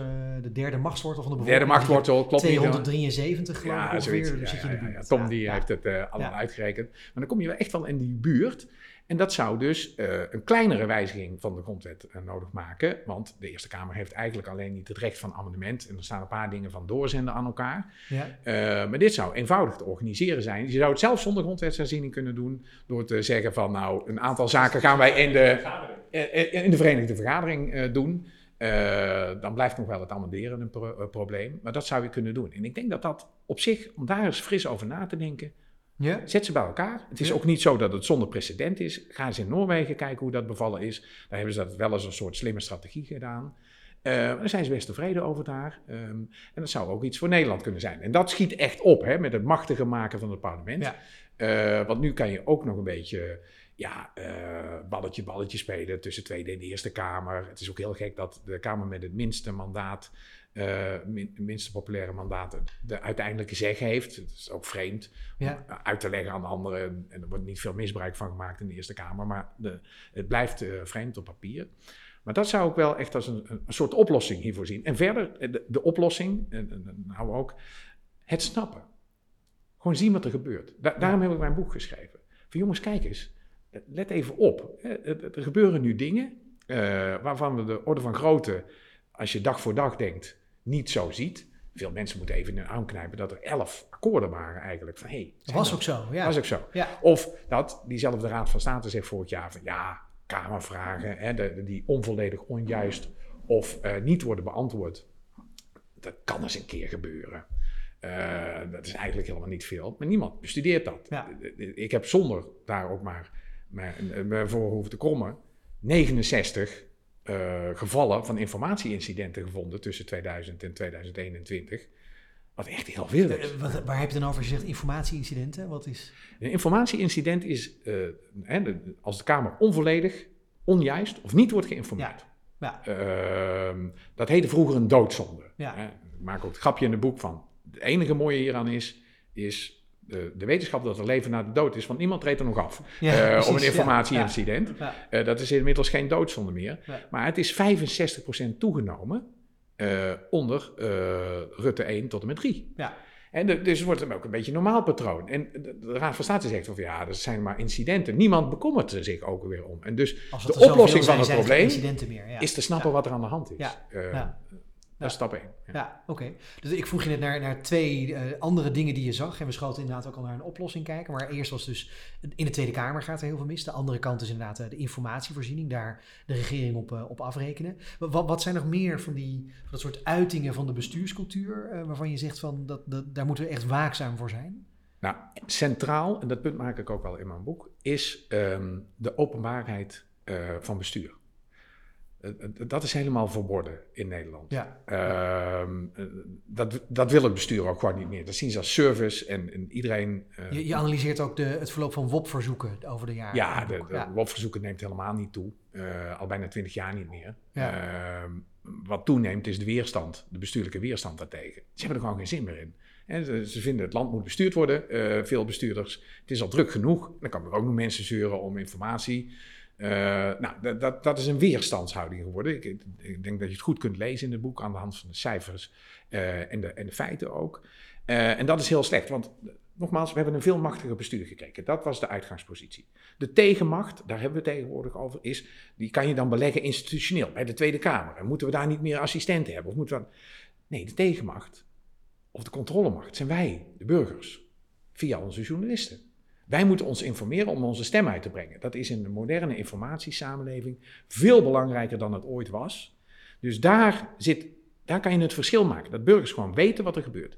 de derde machtswortel van de bevolking... Derde machtswortel, klopt 273 geloof ik ja, zoiets, ja, ja, ja, Tom die heeft het allemaal uitgerekend. Maar dan kom je wel echt wel in die buurt. En dat zou dus uh, een kleinere wijziging van de grondwet uh, nodig maken. Want de Eerste Kamer heeft eigenlijk alleen niet het recht van amendement. En er staan een paar dingen van doorzenden aan elkaar. Ja. Uh, maar dit zou eenvoudig te organiseren zijn. Je zou het zelfs zonder grondwetsherziening kunnen doen. Door te zeggen van nou, een aantal zaken gaan wij in de, in de Verenigde Vergadering doen. dan blijft nog wel het amenderen een pro probleem. Maar dat zou je kunnen doen. En ik denk dat dat op zich, om daar eens fris over na te denken ja. Zet ze bij elkaar. Het is ook niet zo dat het zonder precedent is. Ga eens in Noorwegen kijken hoe dat bevallen is. Daar hebben ze dat wel eens een soort slimme strategie gedaan. Uh, daar zijn ze best tevreden over daar. Um, en dat zou ook iets voor Nederland kunnen zijn. En dat schiet echt op hè, met het machtiger maken van het parlement. Ja. Uh, want nu kan je ook nog een beetje ja, uh, balletje, balletje spelen tussen Tweede en Eerste Kamer. Het is ook heel gek dat de Kamer met het minste mandaat uh, min, minste populaire mandaten de uiteindelijke zeg heeft. Het is ook vreemd ja. om uit te leggen aan de anderen. En er wordt niet veel misbruik van gemaakt in de Eerste Kamer, maar de, het blijft uh, vreemd op papier. Maar dat zou ik wel echt als een, een soort oplossing hiervoor zien. En verder, eh, de, de oplossing, en, nou ook, het snappen. Gewoon zien wat er gebeurt. Da daarom heb ik mijn boek geschreven. Van jongens, kijk eens, let even op. Er gebeuren nu dingen uh, waarvan we de orde van grootte, als je dag voor dag denkt, niet zo ziet. Veel mensen moeten even in hun arm knijpen dat er elf akkoorden waren eigenlijk. Van, hey, dat was ook zo. Ja. Was ook zo. Ja. Of dat diezelfde Raad van State zegt vorig jaar van ja, Kamervragen, hè, de, die onvolledig, onjuist of uh, niet worden beantwoord. Dat kan eens een keer gebeuren. Uh, dat is eigenlijk helemaal niet veel. Maar niemand bestudeert dat. Ja. Ik heb zonder daar ook maar, maar voor hoeven te komen, 69 uh, gevallen van informatieincidenten gevonden tussen 2000 en 2021. Wat echt heel veel is. Wat, waar heb je dan over gezegd? Informatieincidenten? Wat is? Een informatieincident is uh, als de Kamer onvolledig, onjuist of niet wordt geïnformeerd. Ja. ja. Ehm, dat heette vroeger een doodzonde. Ja. Ik maak ook het grapje in het boek van. Het enige mooie hieraan is, is de, de, wetenschap dat er leven na de dood is, want niemand treedt er nog af ja, uh, om een informatieincident. Ja, ja. Uh, dat is inmiddels geen doodzonde meer. Maar het is 65% toegenomen uh, onder Rutte 1 tot en met 3. Ja. En de, dus wordt het ook een beetje een normaal patroon. En de, de Raad van State zegt van ja, dat zijn maar incidenten. Niemand bekommert er zich ook weer om. En dus de oplossing van het probleem meer, is te snappen wat er aan de hand is. Dat is stap 1. Ja, oké. Dus ik vroeg je net naar, naar twee uh, andere dingen die je zag. En we schoten inderdaad ook al naar een oplossing kijken. Maar eerst was dus in de Tweede Kamer gaat er heel veel mis. De andere kant is inderdaad uh, de informatievoorziening. Daar de regering op, uh, op afrekenen. Wat, wat zijn nog meer van, die, van dat soort uitingen van de bestuurscultuur. waarvan je zegt van dat, dat, daar moeten we echt waakzaam voor zijn? Nou, centraal, en dat punt maak ik ook wel in mijn boek, is um, de openbaarheid van bestuur. Eh, eh, dat is helemaal verboden in Nederland. Ja. Ehm, eh, dat, dat wil het bestuur ook gewoon niet meer. Dat zien ze als service en, en iedereen... Je, je analyseert ook de, het verloop van WOP-verzoeken over de jaren. ja, de, ja. WOP-verzoeken neemt helemaal niet toe. Al bijna twintig jaar niet meer. Ja. Ehm, wat toeneemt is de weerstand, de bestuurlijke weerstand daartegen. Ze hebben er gewoon geen zin meer in. En ze, ze vinden het land moet bestuurd worden, veel bestuurders. Het is al druk genoeg. Dan kan er ook nog mensen zeuren om informatie. Eh, nou, dat, dat, is een weerstandshouding geworden. Ik, ik denk dat je het goed kunt lezen in het boek aan de hand van de cijfers eh, en, de, en de feiten ook. Eh, en dat is heel slecht, want nogmaals, we hebben een veel machtiger bestuur gekregen. Dat was de uitgangspositie. De tegenmacht, daar hebben we het tegenwoordig over, is, die kan je dan beleggen institutioneel bij de Tweede Kamer. En moeten we daar niet meer assistenten hebben? Of moeten we... Nee, de tegenmacht of de controlemacht zijn wij, de burgers, via onze journalisten. Wij moeten ons informeren om onze stem uit te brengen. Dat is in de moderne informatiesamenleving veel belangrijker dan het ooit was. Dus daar, zit, daar kan je het verschil maken. Dat burgers gewoon weten wat er gebeurt.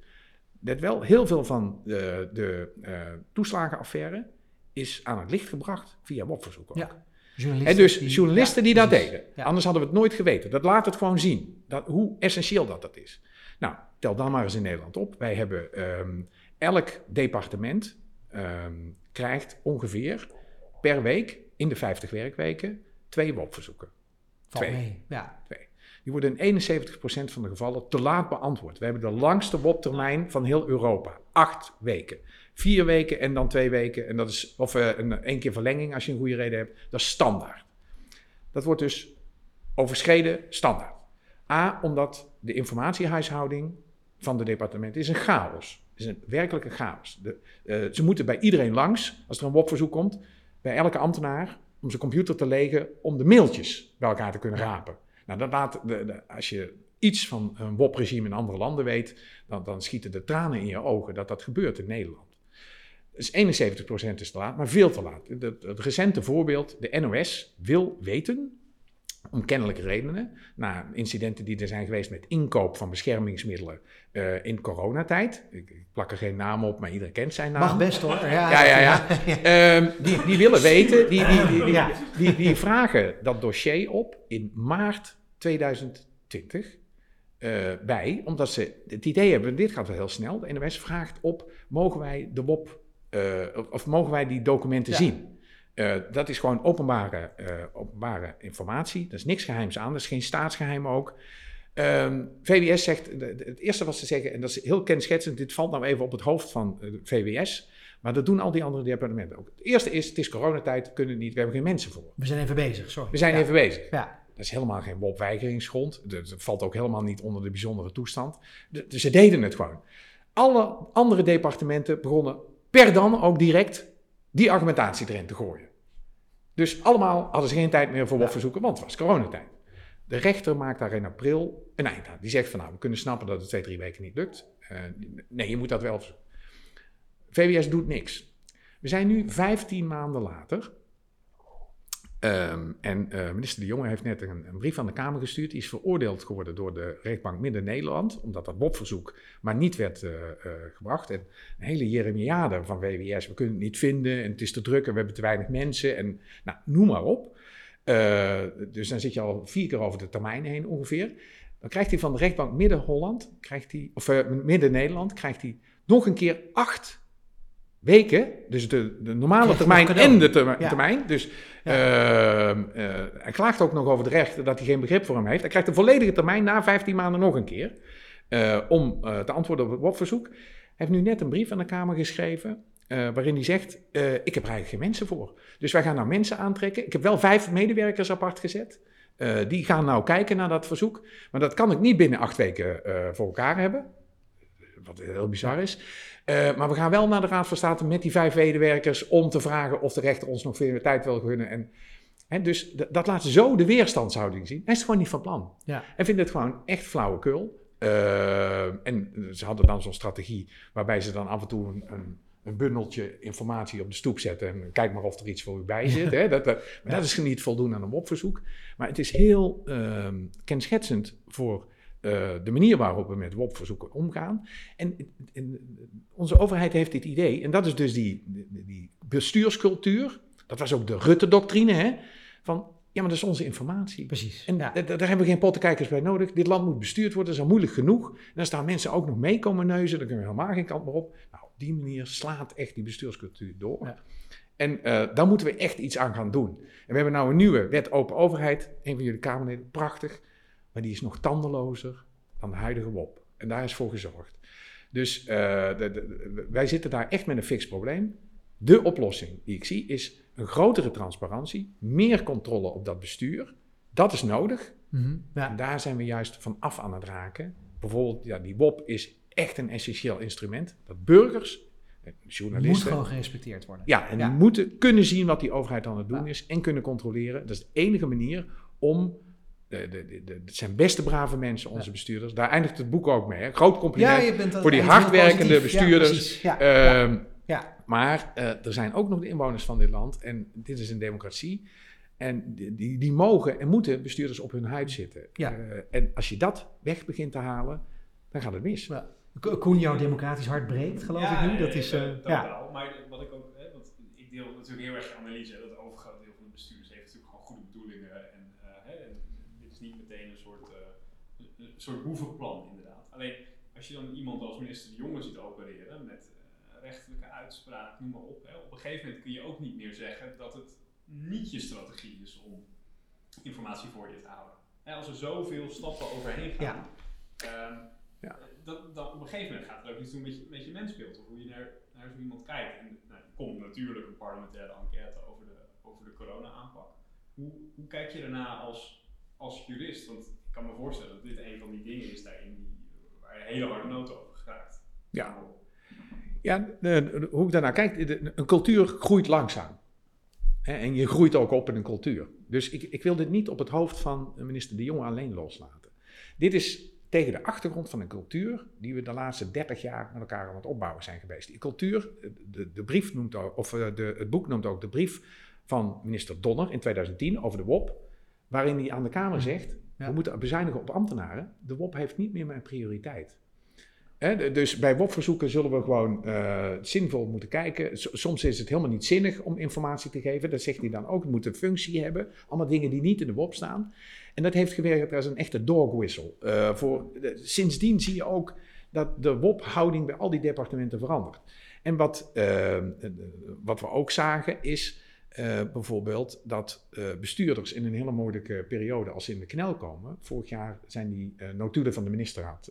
Dat wel heel veel van de, de eh, toeslagenaffaire is aan het licht gebracht via WOP-verzoeken. Ja. Journalisten dus die- journalisten ja, die dat precies. deden. Ja. Anders hadden we het nooit geweten. Dat laat het gewoon zien. Dat, hoe essentieel dat, dat is. Nou, tel dan maar eens in Nederland op. Wij hebben ehm, elk departement ehm, krijgt ongeveer per week in de 50 werkweken twee WOP-verzoeken. Twee. mee. Ja. Die worden in 71% van de gevallen te laat beantwoord. We hebben de langste WOP-termijn van heel Europa. Acht weken. Vier weken en dan twee weken. En dat is, of eh, een één keer verlenging als je een goede reden hebt. Dat is standaard. Dat wordt dus overschreden standaard. A, omdat de informatiehuishouding van de departementen is een chaos. Is een werkelijke chaos. De, eh, ze moeten bij iedereen langs, als er een WOP-verzoek komt, bij elke ambtenaar, om zijn computer te legen, om de mailtjes bij elkaar te kunnen rapen. Nou, dat laat de, de- als je iets van een WOP-regime in andere landen weet, dan, dan schieten de tranen in je ogen dat dat gebeurt in Nederland. Dus 71% is te laat, maar veel te laat. Het recente voorbeeld, de NOS wil weten, om kennelijke redenen, na incidenten die er zijn geweest met inkoop van beschermingsmiddelen eh, in coronatijd. Ik, ik plak er geen naam op, maar iedereen kent zijn naam. Mag best hoor. Ja, Ja, ja, ja. Ehm, die, die willen weten, die, die, die, die, die, die vragen dat dossier op in maart 2020 eh, bij, omdat ze het idee hebben, dit gaat wel heel snel, de NOS vraagt op, mogen wij de WOP, eh, of, of mogen wij die documenten Ja. zien? Eh, dat is gewoon openbare, eh, openbare informatie, dat is niks geheims aan, dat is geen staatsgeheim ook. Ehm, VWS zegt, het eerste wat ze zeggen, en dat is heel kenschetsend, dit valt nou even op het hoofd van eh, VWS, maar dat doen al die andere departementen ook. Het eerste is, het is coronatijd, we kunnen niet, we hebben geen mensen voor. We zijn even bezig, sorry. We zijn Ja. even bezig. Ja. Dat is helemaal geen WOP-weigeringsgrond. Dat valt ook helemaal niet onder de bijzondere toestand. De- Dus ze deden het gewoon. Alle andere departementen begonnen per dan ook direct die argumentatie erin te gooien. Dus allemaal hadden ze geen tijd meer voor WOP-verzoeken, want het was coronatijd. De rechter maakt daar in april een eind aan. Die zegt van nou, we kunnen snappen dat het twee, drie weken niet lukt. Eh, nee, je moet dat wel verzoeken. VWS doet niks. We zijn nu 15 maanden later. Ehm, en eh, minister De Jonge heeft net een, een brief aan de Kamer gestuurd. Die is veroordeeld geworden door de rechtbank Midden-Nederland. Omdat dat WOP-verzoek maar niet werd eh, eh, gebracht. En een hele jeremiade van WWS. We kunnen het niet vinden en het is te druk en we hebben te weinig mensen. En nou, noem maar op. Dus dan zit je al vier keer over de termijn heen ongeveer. Dan krijgt hij van de rechtbank Midden-Holland, krijgt hij, of Midden-Nederland, krijgt hij nog een keer acht weken. Dus de, de normale termijn en de Ja. termijn. Dus ehm, eh, hij klaagt ook nog over de rechter dat hij geen begrip voor hem heeft. Hij krijgt een volledige termijn na 15 maanden nog een keer. eh, om eh, te antwoorden op het WOP-verzoek. Hij heeft nu net een brief aan de Kamer geschreven. waarin hij zegt: Ik heb er eigenlijk geen mensen voor. Dus wij gaan nou mensen aantrekken. Ik heb wel vijf medewerkers apart gezet. Die gaan nou kijken naar dat verzoek. Maar dat kan ik niet binnen acht weken voor elkaar hebben. Wat heel bizar is. Eh, maar we gaan wel naar de Raad van State met die vijf medewerkers om te vragen of de rechter ons nog veel meer tijd wil gunnen. En, hè, dus dat laat zo de weerstandshouding zien. Hij is gewoon niet van plan. Ja. Hij vindt het gewoon echt flauwekul. Eh, en ze hadden dan zo'n strategie waarbij ze dan af en toe een, een, een bundeltje informatie op de stoep zetten. En kijk maar of er iets voor u bij zit. Hè? Dat, dat, maar dat is niet voldoende aan een opverzoek. Maar het is heel ehm, kenschetsend voor eh, de manier waarop we met WOP-verzoeken omgaan. En, en onze overheid heeft dit idee, en dat is dus die, die, die bestuurscultuur. Dat was ook de Rutte-doctrine, hè? Van Ja, maar dat is onze informatie. Precies. En ja. daar hebben we geen pottenkijkers bij nodig. Dit land moet bestuurd worden, dat is al moeilijk genoeg. En dan staan mensen ook nog mee komen neuzen, dan kunnen we helemaal geen kant meer op. Nou, op die manier slaat echt die bestuurscultuur door. Ja. En eh, daar moeten we echt iets aan gaan doen. En we hebben nou een nieuwe wet open overheid. Een van jullie Kamerleden, prachtig. Maar die is nog tandelozer dan de huidige WOP. En daar is voor gezorgd. Dus eh, de- de- de- wij zitten daar echt met een fix probleem. De oplossing die ik zie is een grotere transparantie, meer controle op dat bestuur. Dat is nodig. Mhm. ja. En daar zijn we juist van af aan het raken. Bijvoorbeeld, ja, die WOP is echt een essentieel instrument. Dat burgers, eh, Moet journalisten, gewoon gerespecteerd worden. ja, en Ja. die moeten kunnen zien wat die overheid aan het doen Ja. is en kunnen controleren. Dat is de enige manier om. De, de, het zijn beste brave mensen, onze Ja. bestuurders. Daar eindigt het boek ook mee. Hè. Groot compliment. voor die hardwerkende bestuurders. precies. Ja, ja, Ehm, ja. Maar eh, er zijn ook nog de inwoners van dit land. En dit is een democratie. En die, die, die mogen en moeten bestuurders op hun huid zitten. Ja. Eh, en als je dat weg begint te halen, dan gaat het mis. Koen, jouw democratisch hart breekt, geloof Ja, ik nu. Dat is, eh, totaal. Maar wat ik ook, hè, want ik deel natuurlijk heel erg je analyse, dat het overgrote deel van de bestuurders heeft natuurlijk gewoon goede bedoelingen. En, is niet meteen een soort, eh, een- soort boevenplan, inderdaad. Alleen als je dan iemand als minister De Jonge ziet opereren met eh, rechterlijke uitspraak, noem maar op. Hè, op een gegeven moment kun je ook niet meer zeggen dat het niet je strategie is om informatie voor je te houden. Hè, als er zoveel stappen overheen gaan. ehm, Ja. dat, dat op een gegeven moment gaat het ook iets doen met je, met je mensbeeld, of hoe je naar, naar zo iemand kijkt. En nou, er komt natuurlijk een parlementaire enquête over de, over de corona-aanpak. Hoe, hoe kijk je daarna als, als jurist? Want ik kan me voorstellen dat dit een van die dingen is daarin waar je hele harde noten over geraakt. Ja. Ja, hoe ik daarnaar kijk, een cultuur groeit langzaam. En je groeit ook op in een cultuur. Dus ik, ik wil dit niet op het hoofd van minister De Jonge alleen loslaten. Dit is tegen de achtergrond van een cultuur die we de laatste 30 jaar met elkaar aan het opbouwen zijn geweest. Die cultuur, de, de brief noemt of eh, de, het boek noemt ook de brief van minister Donner in 2010 over de WOP, waarin hij aan de Kamer zegt, we moeten bezuinigen op ambtenaren. De WOP heeft niet meer mijn prioriteit. Dus bij WOP-verzoeken zullen we gewoon eh, zinvol moeten kijken. S- soms is het helemaal niet zinnig om informatie te geven. Dat zegt hij dan ook. Het moet een functie hebben. Allemaal dingen die niet in de WOP staan. En dat heeft gewerkt als een echte dog whistle. Eh, voor, sindsdien zie je ook dat de WOP-houding bij al die departementen verandert. En wat, eh, wat we ook zagen is eh, bijvoorbeeld dat eh, bestuurders in een hele moeilijke periode, als ze in de knel komen. Vorig jaar zijn die eh, notulen van de ministerraad,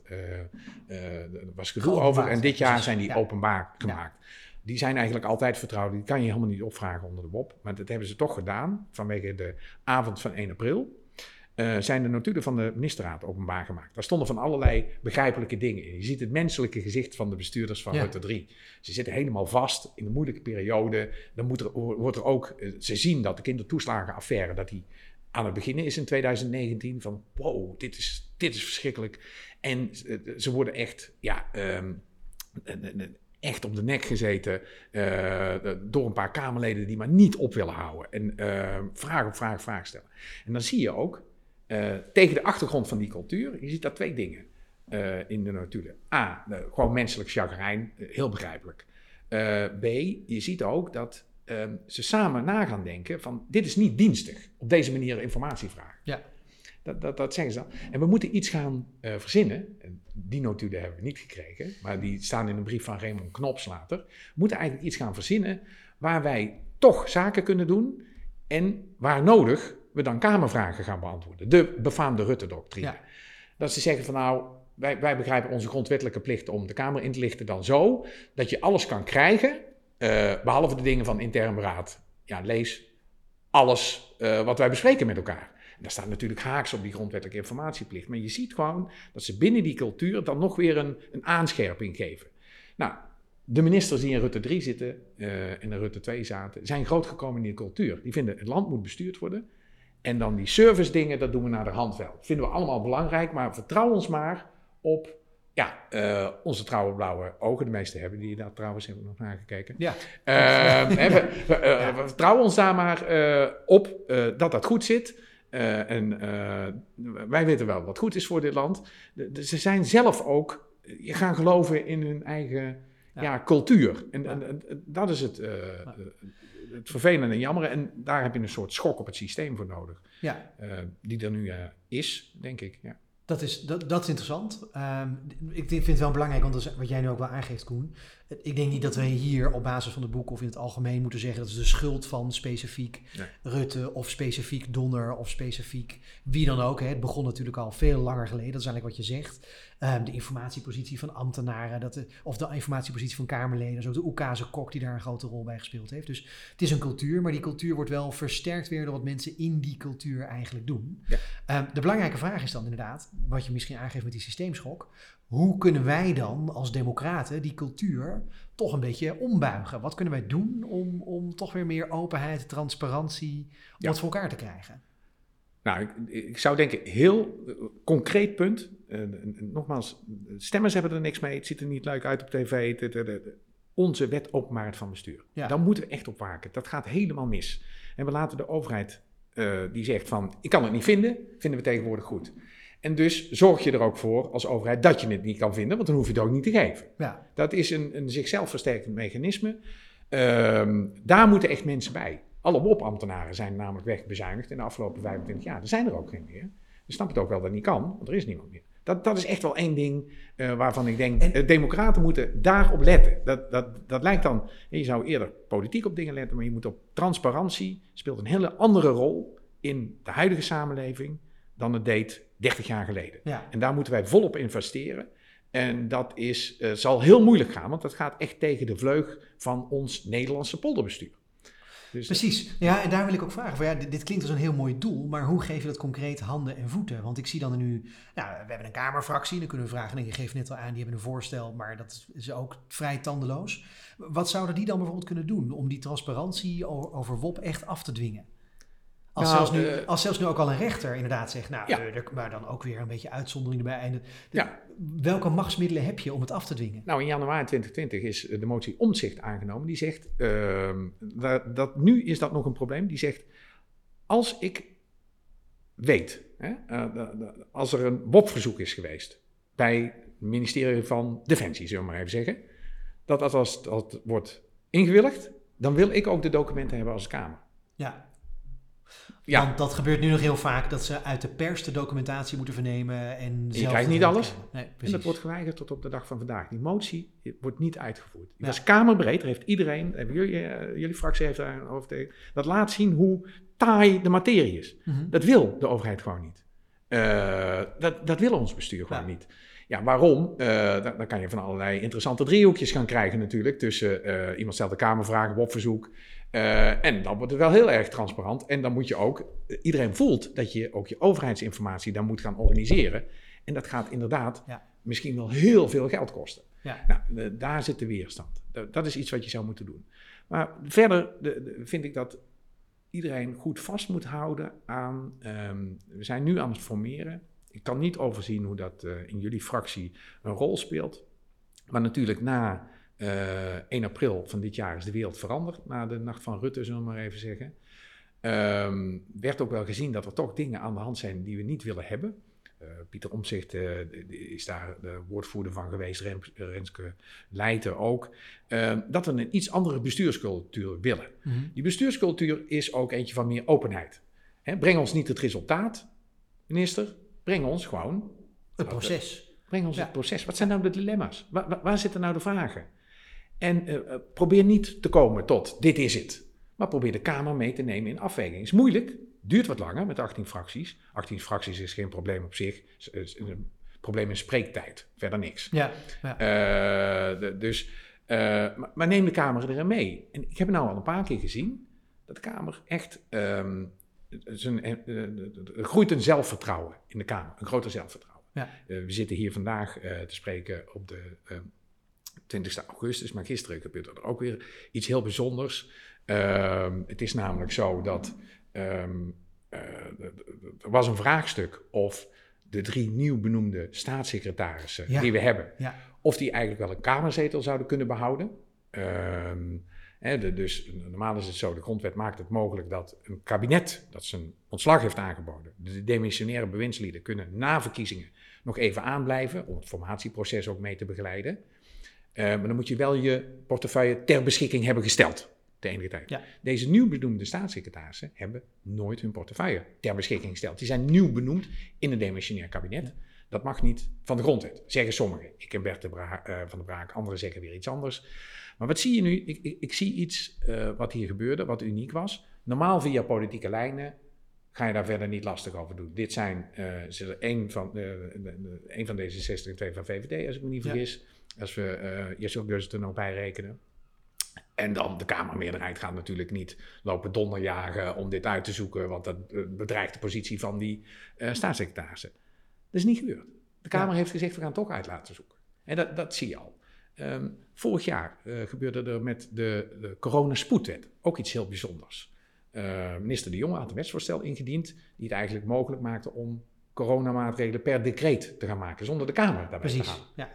er was gedoe over. En dit jaar zijn die ja. openbaar gemaakt. Die zijn eigenlijk altijd vertrouwd. Die kan je helemaal niet opvragen onder de WOP. Maar dat hebben ze toch gedaan vanwege de avond van 1 april. Eh, zijn de notulen van de ministerraad openbaar gemaakt. Daar stonden van allerlei begrijpelijke dingen in. Je ziet het menselijke gezicht van de bestuurders van Ja. Rutte 3. Ze zitten helemaal vast in een moeilijke periode. Dan moet er, wordt er ook, eh, ze zien dat de kindertoeslagenaffaire, dat die aan het beginnen is in 2019. Van wow, dit is, dit is verschrikkelijk. En eh, ze worden echt, ja, ehm, eh, eh, echt op de nek gezeten door een paar Kamerleden die maar niet op willen houden. En vraag op vraag, vraag stellen. En dan zie je ook, eh, tegen de achtergrond van die cultuur, je ziet daar twee dingen eh, in de notulen. A, eh, gewoon menselijk chagrijn, eh, heel begrijpelijk. B, je ziet ook dat ehm, ze samen na gaan denken van dit is niet dienstig, op deze manier informatie vragen. Ja. Dat, dat, dat zeggen ze dan. En we moeten iets gaan verzinnen. En die notulen hebben we niet gekregen, maar die staan in een brief van Raymond Knops later. We moeten eigenlijk iets gaan verzinnen waar wij toch zaken kunnen doen en waar nodig we dan Kamervragen gaan beantwoorden. De befaamde Rutte-doctrine. Ja. Dat ze zeggen van nou, wij, wij begrijpen onze grondwettelijke plicht om de Kamer in te lichten dan zo dat je alles kan krijgen, eh, behalve de dingen van intern beraad. Ja, lees alles eh, wat wij bespreken met elkaar. En daar staat natuurlijk haaks op die grondwettelijke informatieplicht. Maar je ziet gewoon dat ze binnen die cultuur dan nog weer een, een aanscherping geven. Nou, de ministers die in Rutte 3 zitten eh, en in Rutte 2 zaten, zijn grootgekomen in die cultuur. Die vinden het land moet bestuurd worden. En dan die service dingen, dat doen we naar de hand wel. Vinden we allemaal belangrijk, maar vertrouw ons maar op ja, eh, onze trouwe blauwe ogen. De meeste hebben die daar trouwens, hebben nog nagekeken. Ja. Eh, hè, we, we, we vertrouwen ons daar maar eh, op dat dat goed zit. En wij weten wel wat goed is voor dit land. De- de- ze zijn zelf ook, je gaan geloven in hun eigen Ja. ja, cultuur. En, Ja. en, en dat is het, het vervelende en jammer. En daar heb je een soort schok op het systeem voor nodig. Ja, eh, die er nu eh, is, denk ik. Ja. Dat is, dat, dat is interessant. Ehm, ik vind het wel belangrijk, want wat jij nu ook wel aangeeft, Koen. Ik denk niet dat wij hier op basis van het boek of in het algemeen moeten zeggen dat is de schuld van specifiek Nee. Rutte of specifiek Donner of specifiek wie dan ook. Hè. Het begon natuurlijk al veel langer geleden, dat is eigenlijk wat je zegt. Ehm, de informatiepositie van ambtenaren dat de, of de informatiepositie van Kamerleden. Dus ook de Oekase kok die daar een grote rol bij gespeeld heeft. Dus het is een cultuur, maar die cultuur wordt wel versterkt weer door wat mensen in die cultuur eigenlijk doen. Ja. Ehm, de belangrijke vraag is dan inderdaad, wat je misschien aangeeft met die systeemschok. Hoe kunnen wij dan als democraten die cultuur toch een beetje ombuigen? Wat kunnen wij doen om, om toch weer meer openheid, transparantie, om Ja. voor elkaar te krijgen? Nou, ik, ik zou denken, heel eh, concreet punt. eh, en- en nogmaals, stemmers hebben er niks mee. Het ziet er niet leuk uit op tv. de- de- de- onze wet openbaarheid van bestuur. Ja. Daar moeten we echt op waken. Dat gaat helemaal mis. En we laten de overheid, eh, die zegt van, ik kan het niet vinden, vinden we tegenwoordig goed. En dus zorg je er ook voor als overheid dat je het niet kan vinden, want dan hoef je het ook niet te geven. Ja, Dat is een, een zichzelf versterkend mechanisme. Ehm, daar moeten echt mensen bij. Alle WOP-ambtenaren zijn namelijk wegbezuinigd in de afgelopen 25 jaar. Er zijn er ook geen meer. Je snapt het ook wel dat niet kan, want er is niemand meer. Dat, dat is echt wel één ding eh, waarvan ik denk, En- eh, democraten moeten daarop letten. Dat, dat, dat lijkt dan, je zou eerder politiek op dingen letten, maar je moet op transparantie, speelt een hele andere rol in de huidige samenleving dan het deed 30 jaar geleden. ja. En daar moeten wij volop investeren. En dat is, eh, zal heel moeilijk gaan, want dat gaat echt tegen de vleug van ons Nederlandse polderbestuur. Dus Precies. Ja, en daar wil ik ook vragen. Van, ja, dit, dit klinkt als een heel mooi doel, maar hoe geef je dat concreet handen en voeten? Want ik zie dan nu, nou, we hebben een Kamerfractie, dan kunnen we vragen, en je geeft net al aan, die hebben een voorstel, maar dat is ook vrij tandeloos. Wat zouden die dan bijvoorbeeld kunnen doen om die transparantie over WOP echt af te dwingen? Als, Nou, zelfs nu, eh, als zelfs nu ook al een rechter inderdaad zegt, nou, Ja. eh, er- maar dan ook weer een beetje uitzondering erbij. En de- Ja. Welke machtsmiddelen heb je om het af te dwingen? Nou, in januari 2020 is eh, de motie omzicht aangenomen. Die zegt, ehm, dat, dat, nu is dat nog een probleem. Die zegt, als ik weet, hè, eh, de- de- als er een WOP-verzoek is geweest bij het ministerie van Defensie, zullen we maar even zeggen, dat, dat als dat wordt ingewilligd, dan wil ik ook de documenten hebben als Kamer. Ja, Ja, Want dat gebeurt nu nog heel vaak, dat ze uit de pers de documentatie moeten vernemen. En zelf krijgt niet alles. Nee, En dat wordt geweigerd tot op de dag van vandaag. Die motie wordt niet uitgevoerd. Die Ja. was kamerbreed, daar heeft iedereen, jullie, eh, jullie fractie heeft daar over tegen. Dat laat zien hoe taai de materie is. Mhm. Dat wil de overheid gewoon niet. Eh, dat, dat wil ons bestuur gewoon Ja. niet. Ja, waarom? Eh, dan, dan kan je van allerlei interessante driehoekjes gaan krijgen natuurlijk. Tussen eh, iemand stelt een kamervraag op verzoek. Eh, en dan wordt het wel heel erg transparant. En dan moet je ook, eh, iedereen voelt dat je ook je overheidsinformatie dan moet gaan organiseren. En dat gaat inderdaad Ja. misschien wel heel veel geld kosten. Ja. Nou, daar zit de weerstand. Dat, dat is iets wat je zou moeten doen. Maar verder de- de- vind ik dat iedereen goed vast moet houden aan. ehm, we zijn nu aan het formeren. Ik kan niet overzien hoe dat eh, in jullie fractie een rol speelt. Maar natuurlijk na eh 1 april van dit jaar is de wereld veranderd. Na de nacht van Rutte, zullen we maar even zeggen. Ehm, werd ook wel gezien dat er toch dingen aan de hand zijn die we niet willen hebben. Eh, Pieter Omzicht is daar de woordvoerder van geweest, Rens- Renske Leijten ook. Ehm, dat we een iets andere bestuurscultuur willen. Mhm. Die bestuurscultuur is ook eentje van meer openheid. Hè, breng ons niet het resultaat, minister. Breng ons gewoon Het proces. Breng ons Ja. het proces. Wat zijn nou de dilemma's? Waar, waar zitten nou de vragen? En eh, eh, probeer niet te komen tot dit is het. Maar probeer de Kamer mee te nemen in afweging. Is moeilijk, duurt wat langer met 18 fracties. 18 fracties is geen probleem op zich. Is- een probleem in spreektijd, verder niks. Ja, ja. Eh, de- dus, maar, maar neem de Kamer erin mee. En ik heb nou al een paar keer gezien dat de Kamer echt. ehm, zijn, eh, eh, er groeit een zelfvertrouwen in de Kamer, een groter zelfvertrouwen. Ja. We zitten hier vandaag te spreken op de eh 20 augustus, maar gisteren gebeurde er ook weer iets heel bijzonders. Ehm, het is namelijk zo dat ehm, eh, er was een vraagstuk of de drie nieuw benoemde staatssecretarissen Ja. die we hebben, Ja. of die eigenlijk wel een kamerzetel zouden kunnen behouden. Ehm, hè, de- dus normaal is het zo, de grondwet maakt het mogelijk dat een kabinet dat zijn ontslag heeft aangeboden, de demissionaire bewindslieden kunnen na verkiezingen nog even aanblijven om het formatieproces ook mee te begeleiden. Eh, maar dan moet je wel je portefeuille ter beschikking hebben gesteld. De enige tijd. Ja. Deze nieuw benoemde staatssecretarissen hebben nooit hun portefeuille ter beschikking gesteld. Die zijn nieuw benoemd in een demissionair kabinet. Dat mag niet van de grondwet, zeggen sommigen. Ik en Bert de Bra- eh, van de Braak, anderen zeggen weer iets anders. Maar wat zie je nu? Ik, ik, ik zie iets eh, wat hier gebeurde, wat uniek was. Normaal via politieke lijnen ga je daar verder niet lastig over doen. Dit zijn één van, één van deze 60 en twee van VVD, als ik me niet Ja. Als we uh, Jessel Gus er nog bij rekenen. En dan de Kamermeerderheid gaat natuurlijk niet lopen donderjagen om dit uit te zoeken, want dat eh, bedreigt de positie van die eh, staatssecretarissen. Dat is niet gebeurd. De Kamer heeft gezegd, we gaan het toch uit laten zoeken. En dat, dat zie je al. Ehm, vorig jaar eh, gebeurde er met de, de coronaspoedwet ook iets heel bijzonders. Minister De Jonge had een wetsvoorstel ingediend die het eigenlijk mogelijk maakte om coronamaatregelen per decreet te gaan maken, zonder de Kamer daarbij te Precies. gaan. Ja.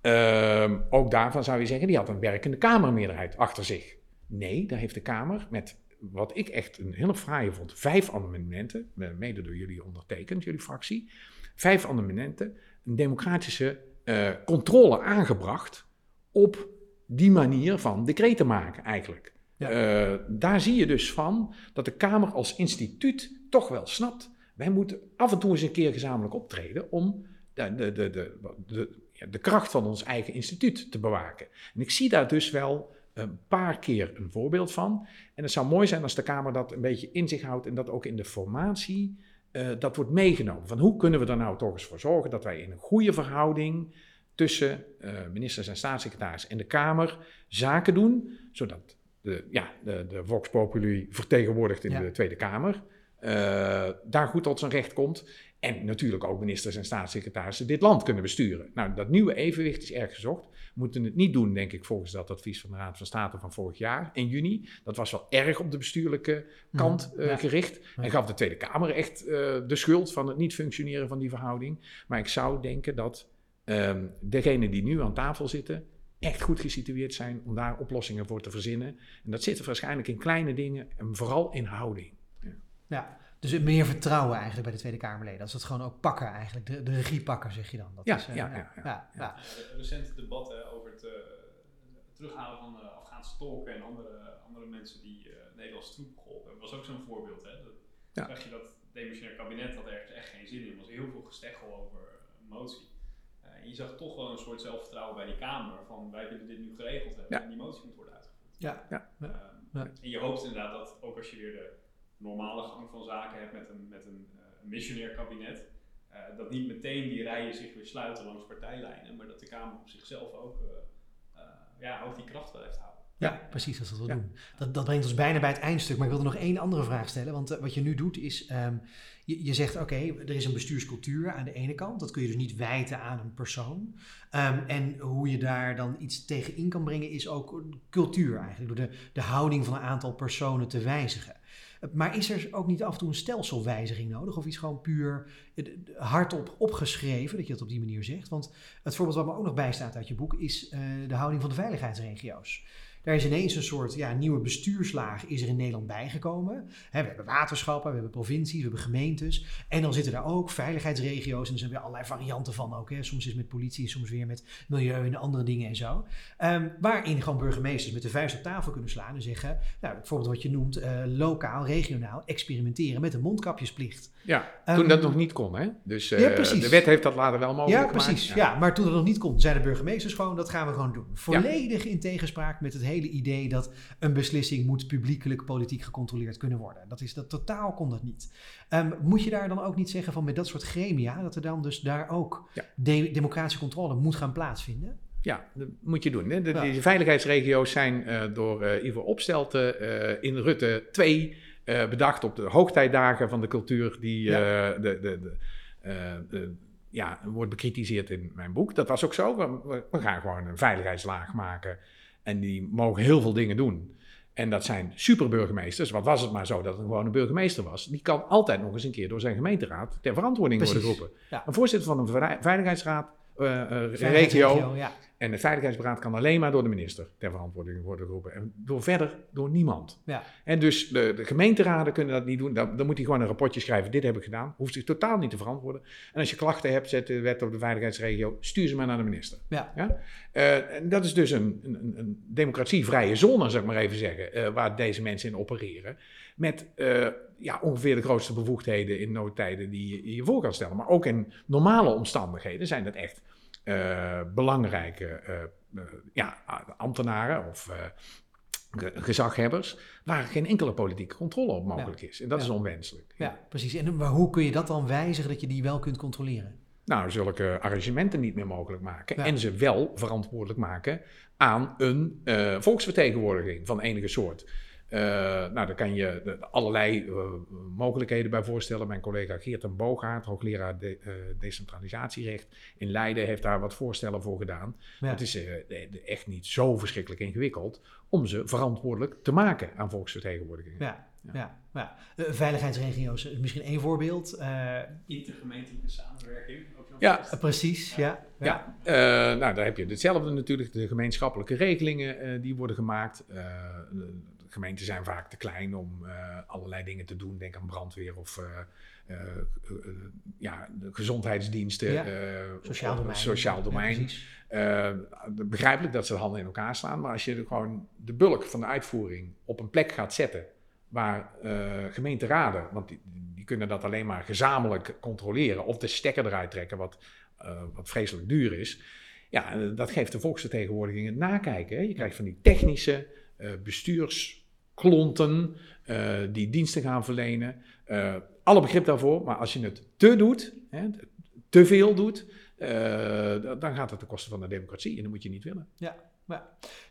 Ehm, ook daarvan zou je zeggen, die had een werkende Kamermeerderheid achter zich. Nee, daar heeft de Kamer met wat ik echt een hele fraaie vond, vijf amendementen, mede door jullie ondertekend, jullie fractie, vijf amendementen, een democratische eh, controle aangebracht op die manier van decreten maken eigenlijk. Ja. Eh, daar zie je dus van dat de Kamer als instituut toch wel snapt, wij moeten af en toe eens een keer gezamenlijk optreden om de, de, de, de, de, kracht van ons eigen instituut te bewaken. En ik zie daar dus wel een paar keer een voorbeeld van. En het zou mooi zijn als de Kamer dat een beetje in zich houdt en dat ook in de formatie eh, dat wordt meegenomen. Van hoe kunnen we er nou toch eens voor zorgen dat wij in een goede verhouding tussen eh, ministers en staatssecretaris en de Kamer zaken doen, zodat de, ja, de, de Vox Populi vertegenwoordigd in Ja. de Tweede Kamer eh, daar goed tot zijn recht komt. En natuurlijk ook ministers en staatssecretarissen dit land kunnen besturen. Nou, dat nieuwe evenwicht is erg gezocht. We moeten het niet doen, denk ik, volgens dat advies van de Raad van State van vorig jaar in juni. Dat was wel erg op de bestuurlijke kant Mhm, eh, ja. gericht. Ja. En gaf de Tweede Kamer echt eh, de schuld van het niet functioneren van die verhouding. Maar ik zou denken dat ehm degenen die nu aan tafel zitten echt goed gesitueerd zijn om daar oplossingen voor te verzinnen. En dat zit er waarschijnlijk in kleine dingen en vooral in houding. Ja, dus meer vertrouwen eigenlijk bij de Tweede Kamerleden. Als dat gewoon ook pakken eigenlijk, de, de regie pakken zeg je dan. Dat Ja, is, eh, ja, ja, ja. ja, ja. Recente debatten over het eh, terughalen van de Afghaanse tolken en andere, andere mensen die eh Nederlandse troepen geholpen hebben, was ook zo'n voorbeeld. Hè? Dat, Ja. zag je dat het demissionair kabinet had ergens echt geen zin in. Er was heel veel gesteggel over een motie. Eh, je zag toch wel een soort zelfvertrouwen bij die Kamer van wij willen dit nu geregeld hebben Ja. en die motie moet worden uitgevoerd. Ja, Ja. Ehm, Ja. En je hoopt inderdaad dat ook als je weer de normale gang van zaken hebt met een, met een eh, missionair kabinet, eh, dat niet meteen die rijen zich weer sluiten langs partijlijnen, maar dat de Kamer op zichzelf ook, eh, eh, ja, ook die kracht blijft houden. Ja, precies, dat is wat we Ja. doen. Dat, dat brengt ons bijna bij het eindstuk. Maar ik wilde nog één andere vraag stellen. Want wat je nu doet is, ehm, je, je zegt oké, er is een bestuurscultuur aan de ene kant. Dat kun je dus niet wijten aan een persoon. Ehm, en hoe je daar dan iets tegen in kan brengen is ook cultuur eigenlijk. Door de, de houding van een aantal personen te wijzigen. Maar is er ook niet af en toe een stelselwijziging nodig? Of iets gewoon puur eh, hardop opgeschreven, dat je dat op die manier zegt? Want het voorbeeld wat me ook nog bijstaat uit je boek is eh, de houding van de veiligheidsregio's. Daar is ineens een soort ja, nieuwe bestuurslaag is er in Nederland bijgekomen. We hebben waterschappen, we hebben provincies, we hebben gemeentes. En dan zitten daar ook veiligheidsregio's. En er zijn weer allerlei varianten van ook. Hè. Soms is het met politie, soms weer met milieu en andere dingen en zo. Ehm, waarin gewoon burgemeesters met de vuist op tafel kunnen slaan en zeggen... Nou, bijvoorbeeld wat je noemt, eh, lokaal, regionaal, experimenteren met een mondkapjesplicht. Ja, Ehm, toen dat nog niet kon, hè? Dus eh, Ja, de wet heeft dat later wel mogelijk Ja, gemaakt. precies. Ja. maar toen dat nog niet kon, zeiden de burgemeesters gewoon, dat gaan we gewoon doen. Volledig in tegenspraak met het hele idee dat een beslissing moet publiekelijk politiek gecontroleerd kunnen worden. Dat is dat totaal kon dat niet. Ehm, moet je daar dan ook niet zeggen van met dat soort gremia, dat er dan dus daar ook Ja. de- democratische controle moet gaan plaatsvinden? Ja, dat moet je doen. Hè. De, Ja. Die veiligheidsregio's zijn eh, door eh Ivo Opstelten in Rutte 2 eh, bedacht op de hoogtijdagen van de cultuur die eh, de, de, de, eh, de- ja, wordt bekritiseerd in mijn boek. Dat was ook zo. We, gaan gewoon een veiligheidslaag maken en die mogen heel veel dingen doen. En dat zijn superburgemeesters. Wat was het maar zo dat het gewoon een burgemeester was? Die kan altijd nog eens een keer door zijn gemeenteraad ter verantwoording worden geroepen. Ja. Een voorzitter van een vei- veiligheidsraad, regio, Veiligheidsregio, ja. En het Veiligheidsberaad kan alleen maar door de minister ter verantwoording worden geroepen. En door verder door niemand. Ja. En dus de, de gemeenteraden kunnen dat niet doen. Dan, dan moet hij gewoon een rapportje schrijven. Dit heb ik gedaan. Hoeft zich totaal niet te verantwoorden. En als je klachten hebt, zet de wet op de veiligheidsregio. Stuur ze maar naar de minister. Ja. Eh, en dat is dus een, een, een democratievrije zone, zou ik maar even zeggen. eh, waar deze mensen in opereren. Met eh, ja, ongeveer de grootste bevoegdheden in noodtijden die je je voor kan stellen. Maar ook in normale omstandigheden zijn dat echt eh, belangrijke eh, ja, ambtenaren of ge- gezaghebbers, waar geen enkele politieke controle op mogelijk is. En dat Ja. is onwenselijk. Ja, precies. En maar hoe kun je dat dan wijzigen dat je die wel kunt controleren? Nou, zulke arrangementen niet meer mogelijk maken. Ja. En ze wel verantwoordelijk maken aan een volksvertegenwoordiging van enige soort. Eh, nou, daar kan je allerlei eh, mogelijkheden bij voorstellen. Mijn collega Geert en Boogaard, hoogleraar de, eh, decentralisatierecht in Leiden, heeft daar wat voorstellen voor gedaan. Ja. Het is eh, echt niet zo verschrikkelijk ingewikkeld om ze verantwoordelijk te maken aan volksvertegenwoordigingen. Ja, Ja. ja. ja. Veiligheidsregio's is misschien één voorbeeld. Eh, Intergemeentelijke samenwerking. Ook nog Ja. vast. precies, ja. Ja, eh, nou daar heb je hetzelfde natuurlijk. De gemeenschappelijke regelingen eh, die worden gemaakt. Eh, de gemeenten zijn vaak te klein om eh, allerlei dingen te doen. Denk aan brandweer of eh, eh, ja, de gezondheidsdiensten. Ja. Sociaal domein. Sociaal domein. begrijpelijk dat ze de handen in elkaar slaan, maar als je gewoon de bulk van de uitvoering op een plek gaat zetten waar gemeenteraden, want die, die kunnen dat alleen maar gezamenlijk controleren of de stekker eruit trekken, wat, wat vreselijk duur is. Ja, dat geeft de volksvertegenwoordiging het nakijken. Hè. Je krijgt van die technische eh, bestuursklonten eh, die diensten gaan verlenen. Eh, alle begrip daarvoor, maar als je het te doet, hè, te veel doet, eh, dan gaat het ten koste van de democratie en dat moet je niet willen.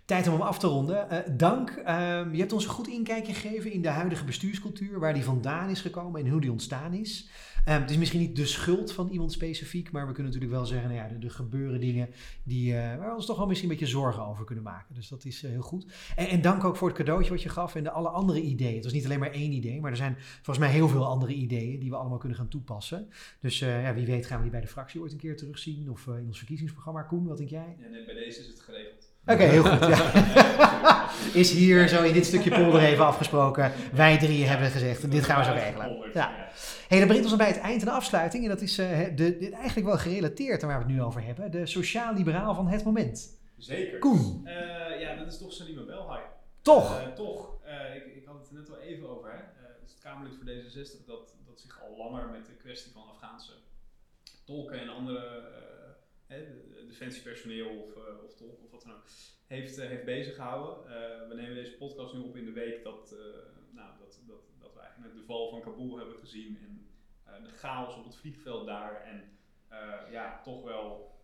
Tijd om hem af te ronden. Dank. Ehm, je hebt ons een goed inkijkje gegeven in de huidige bestuurscultuur, waar die vandaan is gekomen en hoe die ontstaan is. Ehm, het is misschien niet de schuld van iemand specifiek, maar we kunnen natuurlijk wel zeggen, nou ja, er, gebeuren dingen die, eh, waar we ons toch wel misschien een beetje zorgen over kunnen maken. Dus dat is eh, heel goed. En, en dank ook voor het cadeautje wat je gaf en de alle andere ideeën. Het was niet alleen maar één idee, maar er zijn volgens mij heel veel andere ideeën die we allemaal kunnen gaan toepassen. Dus eh, ja, wie weet gaan we die bij de fractie ooit een keer terugzien of in ons verkiezingsprogramma. Koen, wat denk jij? Ja, nee, bij deze is het geregeld. Oké, heel goed. Ja. Is hier zo in dit stukje polder even afgesproken. Wij drieën hebben gezegd, dit gaan we zo regelen. Ja. Hey, dat brengt ons bij het eind en de afsluiting. En dat is eh, de, de- eigenlijk wel gerelateerd aan waar we het nu over hebben. De sociaal-liberaal van het moment. Zeker. Koen, Eh, ja, dat is toch Salima Belhaai. toch? Eh, toch. Ik, ik had het er net al even over. Hè. Is het Kamerlid voor D66 dat, dat zich al langer met de kwestie van Afghaanse tolken en andere defensiepersoneel of, eh, of tolken of wat dan ook, heeft, eh, heeft bezig gehouden. Eh, we nemen deze podcast nu op in de week dat, nou, dat, dat, dat we eigenlijk de val van Kabul hebben gezien en de chaos op het vliegveld daar. En ja, toch wel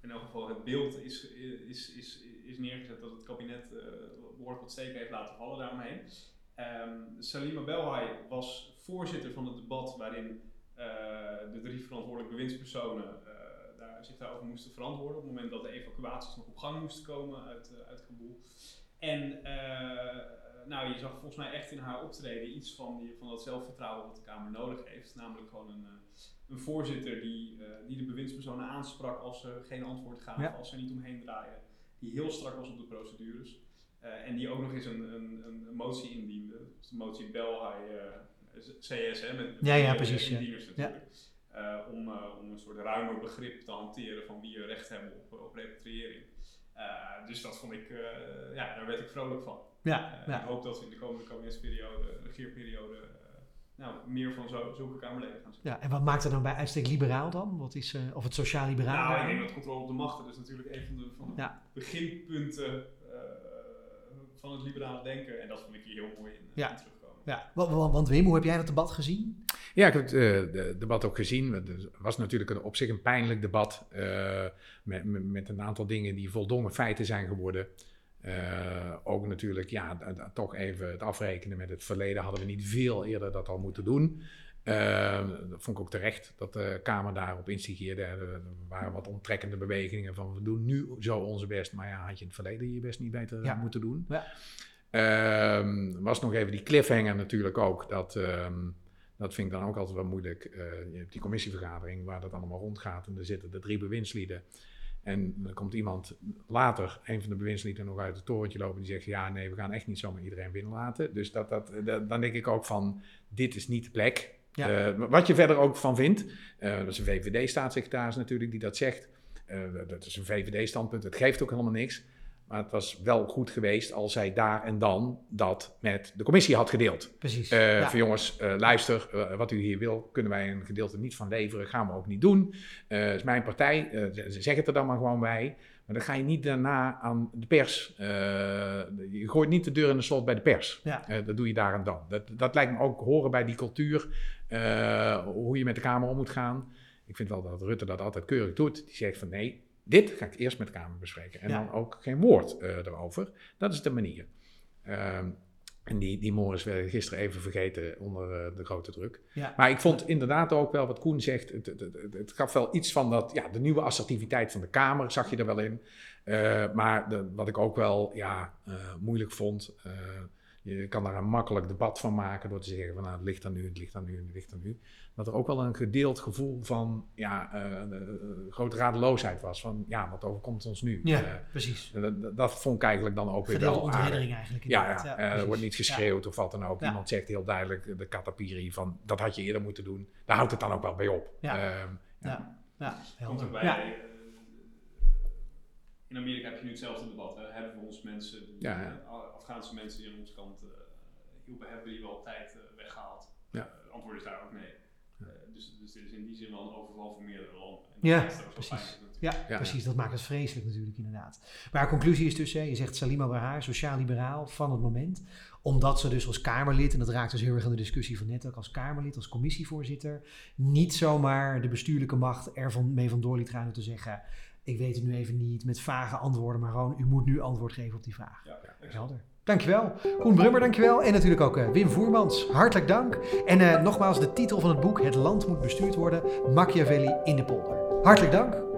in elk geval het beeld is, is, is, is neergezet dat het kabinet eh, behoorlijk wat steken heeft laten vallen daaromheen. Ehm, Salima Belhaai was voorzitter van het debat waarin de drie verantwoordelijke bewindspersonen daar, zich daarover moesten verantwoorden op het moment dat de evacuaties nog op gang moesten komen uit, eh, uit Kabul. En eh, nou, je zag volgens mij echt in haar optreden iets van, die, van dat zelfvertrouwen wat de Kamer nodig heeft. Namelijk gewoon een, eh, een voorzitter die, die de bewindspersonen aansprak als ze geen antwoord gaven, Ja. als ze niet omheen draaiden. Die heel strak was op de procedures. En die ook nog eens een, een, een, motie indiende. Dus de motie Belhaai eh, CS, hè, met, Ja, ja, precies, ja. natuurlijk. Eh, om, eh, om een soort ruimer begrip te hanteren van wie er recht hebben op, op repatriëring. Eh, dus dat vond ik, ja, daar werd ik vrolijk van. Ja, ja. Ik hoop dat we in de komende kabinetsperiode, regeerperiode, nou, meer van zo, zulke Kamerleden gaan zien. ja. En wat maakt het dan bij uitstek liberaal dan? Wat is, of het sociaal-liberaal? Nou, ik denk dat controle op de machten dus natuurlijk een van de, van de Ja. beginpunten van het liberale denken. En dat vond ik hier heel mooi in, Ja. in terugkomen. Ja, wa- wa- want Wim, hoe heb jij dat debat gezien? Ja, ik heb het eh, de- debat ook gezien. Het was natuurlijk een, op zich een pijnlijk debat. eh, met, met, een aantal dingen die voldongen feiten zijn geworden. Eh, ook natuurlijk, ja, toch even het afrekenen met het verleden. Hadden we niet veel eerder dat al moeten doen. Eh, dat vond ik ook terecht dat de Kamer daarop instigeerde. Er er waren wat onttrekkende bewegingen van we doen nu zo onze best. Maar ja, had je in het verleden je best niet beter Ja. moeten doen. Ja. Ehm, was nog even die cliffhanger natuurlijk ook. Dat, ehm, dat vind ik dan ook altijd wel moeilijk. Eh, je hebt die commissievergadering waar dat allemaal rondgaat. En er zitten de drie bewindslieden. En dan komt iemand later, een van de bewindslieden, nog uit het torentje lopen. Die zegt: Ja, nee, we gaan echt niet zomaar iedereen binnenlaten. Dus dat, dat, dat- dan denk ik ook van: Dit is niet de plek. Ja. Eh, wat je verder ook van vindt. eh, dat is een VVD-staatssecretaris natuurlijk die dat zegt. Eh, dat is een VVD-standpunt. Het geeft ook helemaal niks. Maar het was wel goed geweest als zij daar en dan dat met de commissie had gedeeld. Precies. Eh Ja. Van jongens, eh, luister, eh, wat u hier wil, kunnen wij een gedeelte niet van leveren. Gaan we ook niet doen. Het is mijn partij, ze- ze zeggen het er dan maar gewoon bij. Maar dan ga je niet daarna aan de pers. je gooit niet de deur in de slot bij de pers. Ja. Dat doe je daar en dan. Dat, dat lijkt me ook horen bij die cultuur. hoe je met de Kamer om moet gaan. Ik vind wel dat Rutte dat altijd keurig doet. Die zegt van nee, dit ga ik eerst met de Kamer bespreken. En Ja. dan ook geen woord eh, erover. Dat is de manier. Ehm, en die, die Morris werd gisteren even vergeten onder eh, de grote druk. Ja. Maar ik vond inderdaad ook wel wat Koen zegt. Het, het, het, het gaf wel iets van dat, ja, de nieuwe assertiviteit van de Kamer zag je er wel in. Eh, maar de, wat ik ook wel ja, moeilijk vond. Je kan daar een makkelijk debat van maken door te zeggen van nou, het ligt aan nu, het ligt aan nu, het ligt aan nu. Dat er ook wel een gedeeld gevoel van ja, eh, eh, grote radeloosheid was. Van ja, wat overkomt ons nu? Ja, Eh, precies. dat, vond ik eigenlijk dan ook weer wel aardig. ontreddering eigenlijk. Ja, inderdaad. ja. eh, er wordt niet geschreeuwd of wat dan ook. Ja. Iemand zegt heel duidelijk, de katapiri, van dat had je eerder moeten doen. Daar houdt het dan ook wel bij op. Ja. Ehm, Ja, ja, Komt. ook bij. Ja. eh, in Amerika heb je nu hetzelfde debat. Hè. Hebben we ons mensen, die, Ja, ja. eh, Afghaanse mensen die aan onze kant eh, hielpen, hebben we die wel op tijd eh, weggehaald? Ja. Het antwoord is daar ook nee. Dus, dus dit is in die zin wel een overval van meerdere landen. En Ja, precies. Ja, Ja. precies. Dat maakt het vreselijk natuurlijk inderdaad. Maar conclusie is dus, hè, je zegt Salima Bahar, sociaal-liberaal van het moment. Omdat ze dus als Kamerlid, en dat raakt dus heel erg aan de discussie van net ook, als Kamerlid, als commissievoorzitter, niet zomaar de bestuurlijke macht er van, mee vandoor liet gaan door te zeggen, ik weet het nu even niet, met vage antwoorden, maar gewoon, u moet nu antwoord geven op die vraag. Ja. Helder. Dankjewel. Koen Brummer, dankjewel. En natuurlijk ook eh, Wim Voermans. Hartelijk dank. En eh, nogmaals, de titel van het boek Het land moet bestuurd worden. Machiavelli in de polder. Hartelijk dank.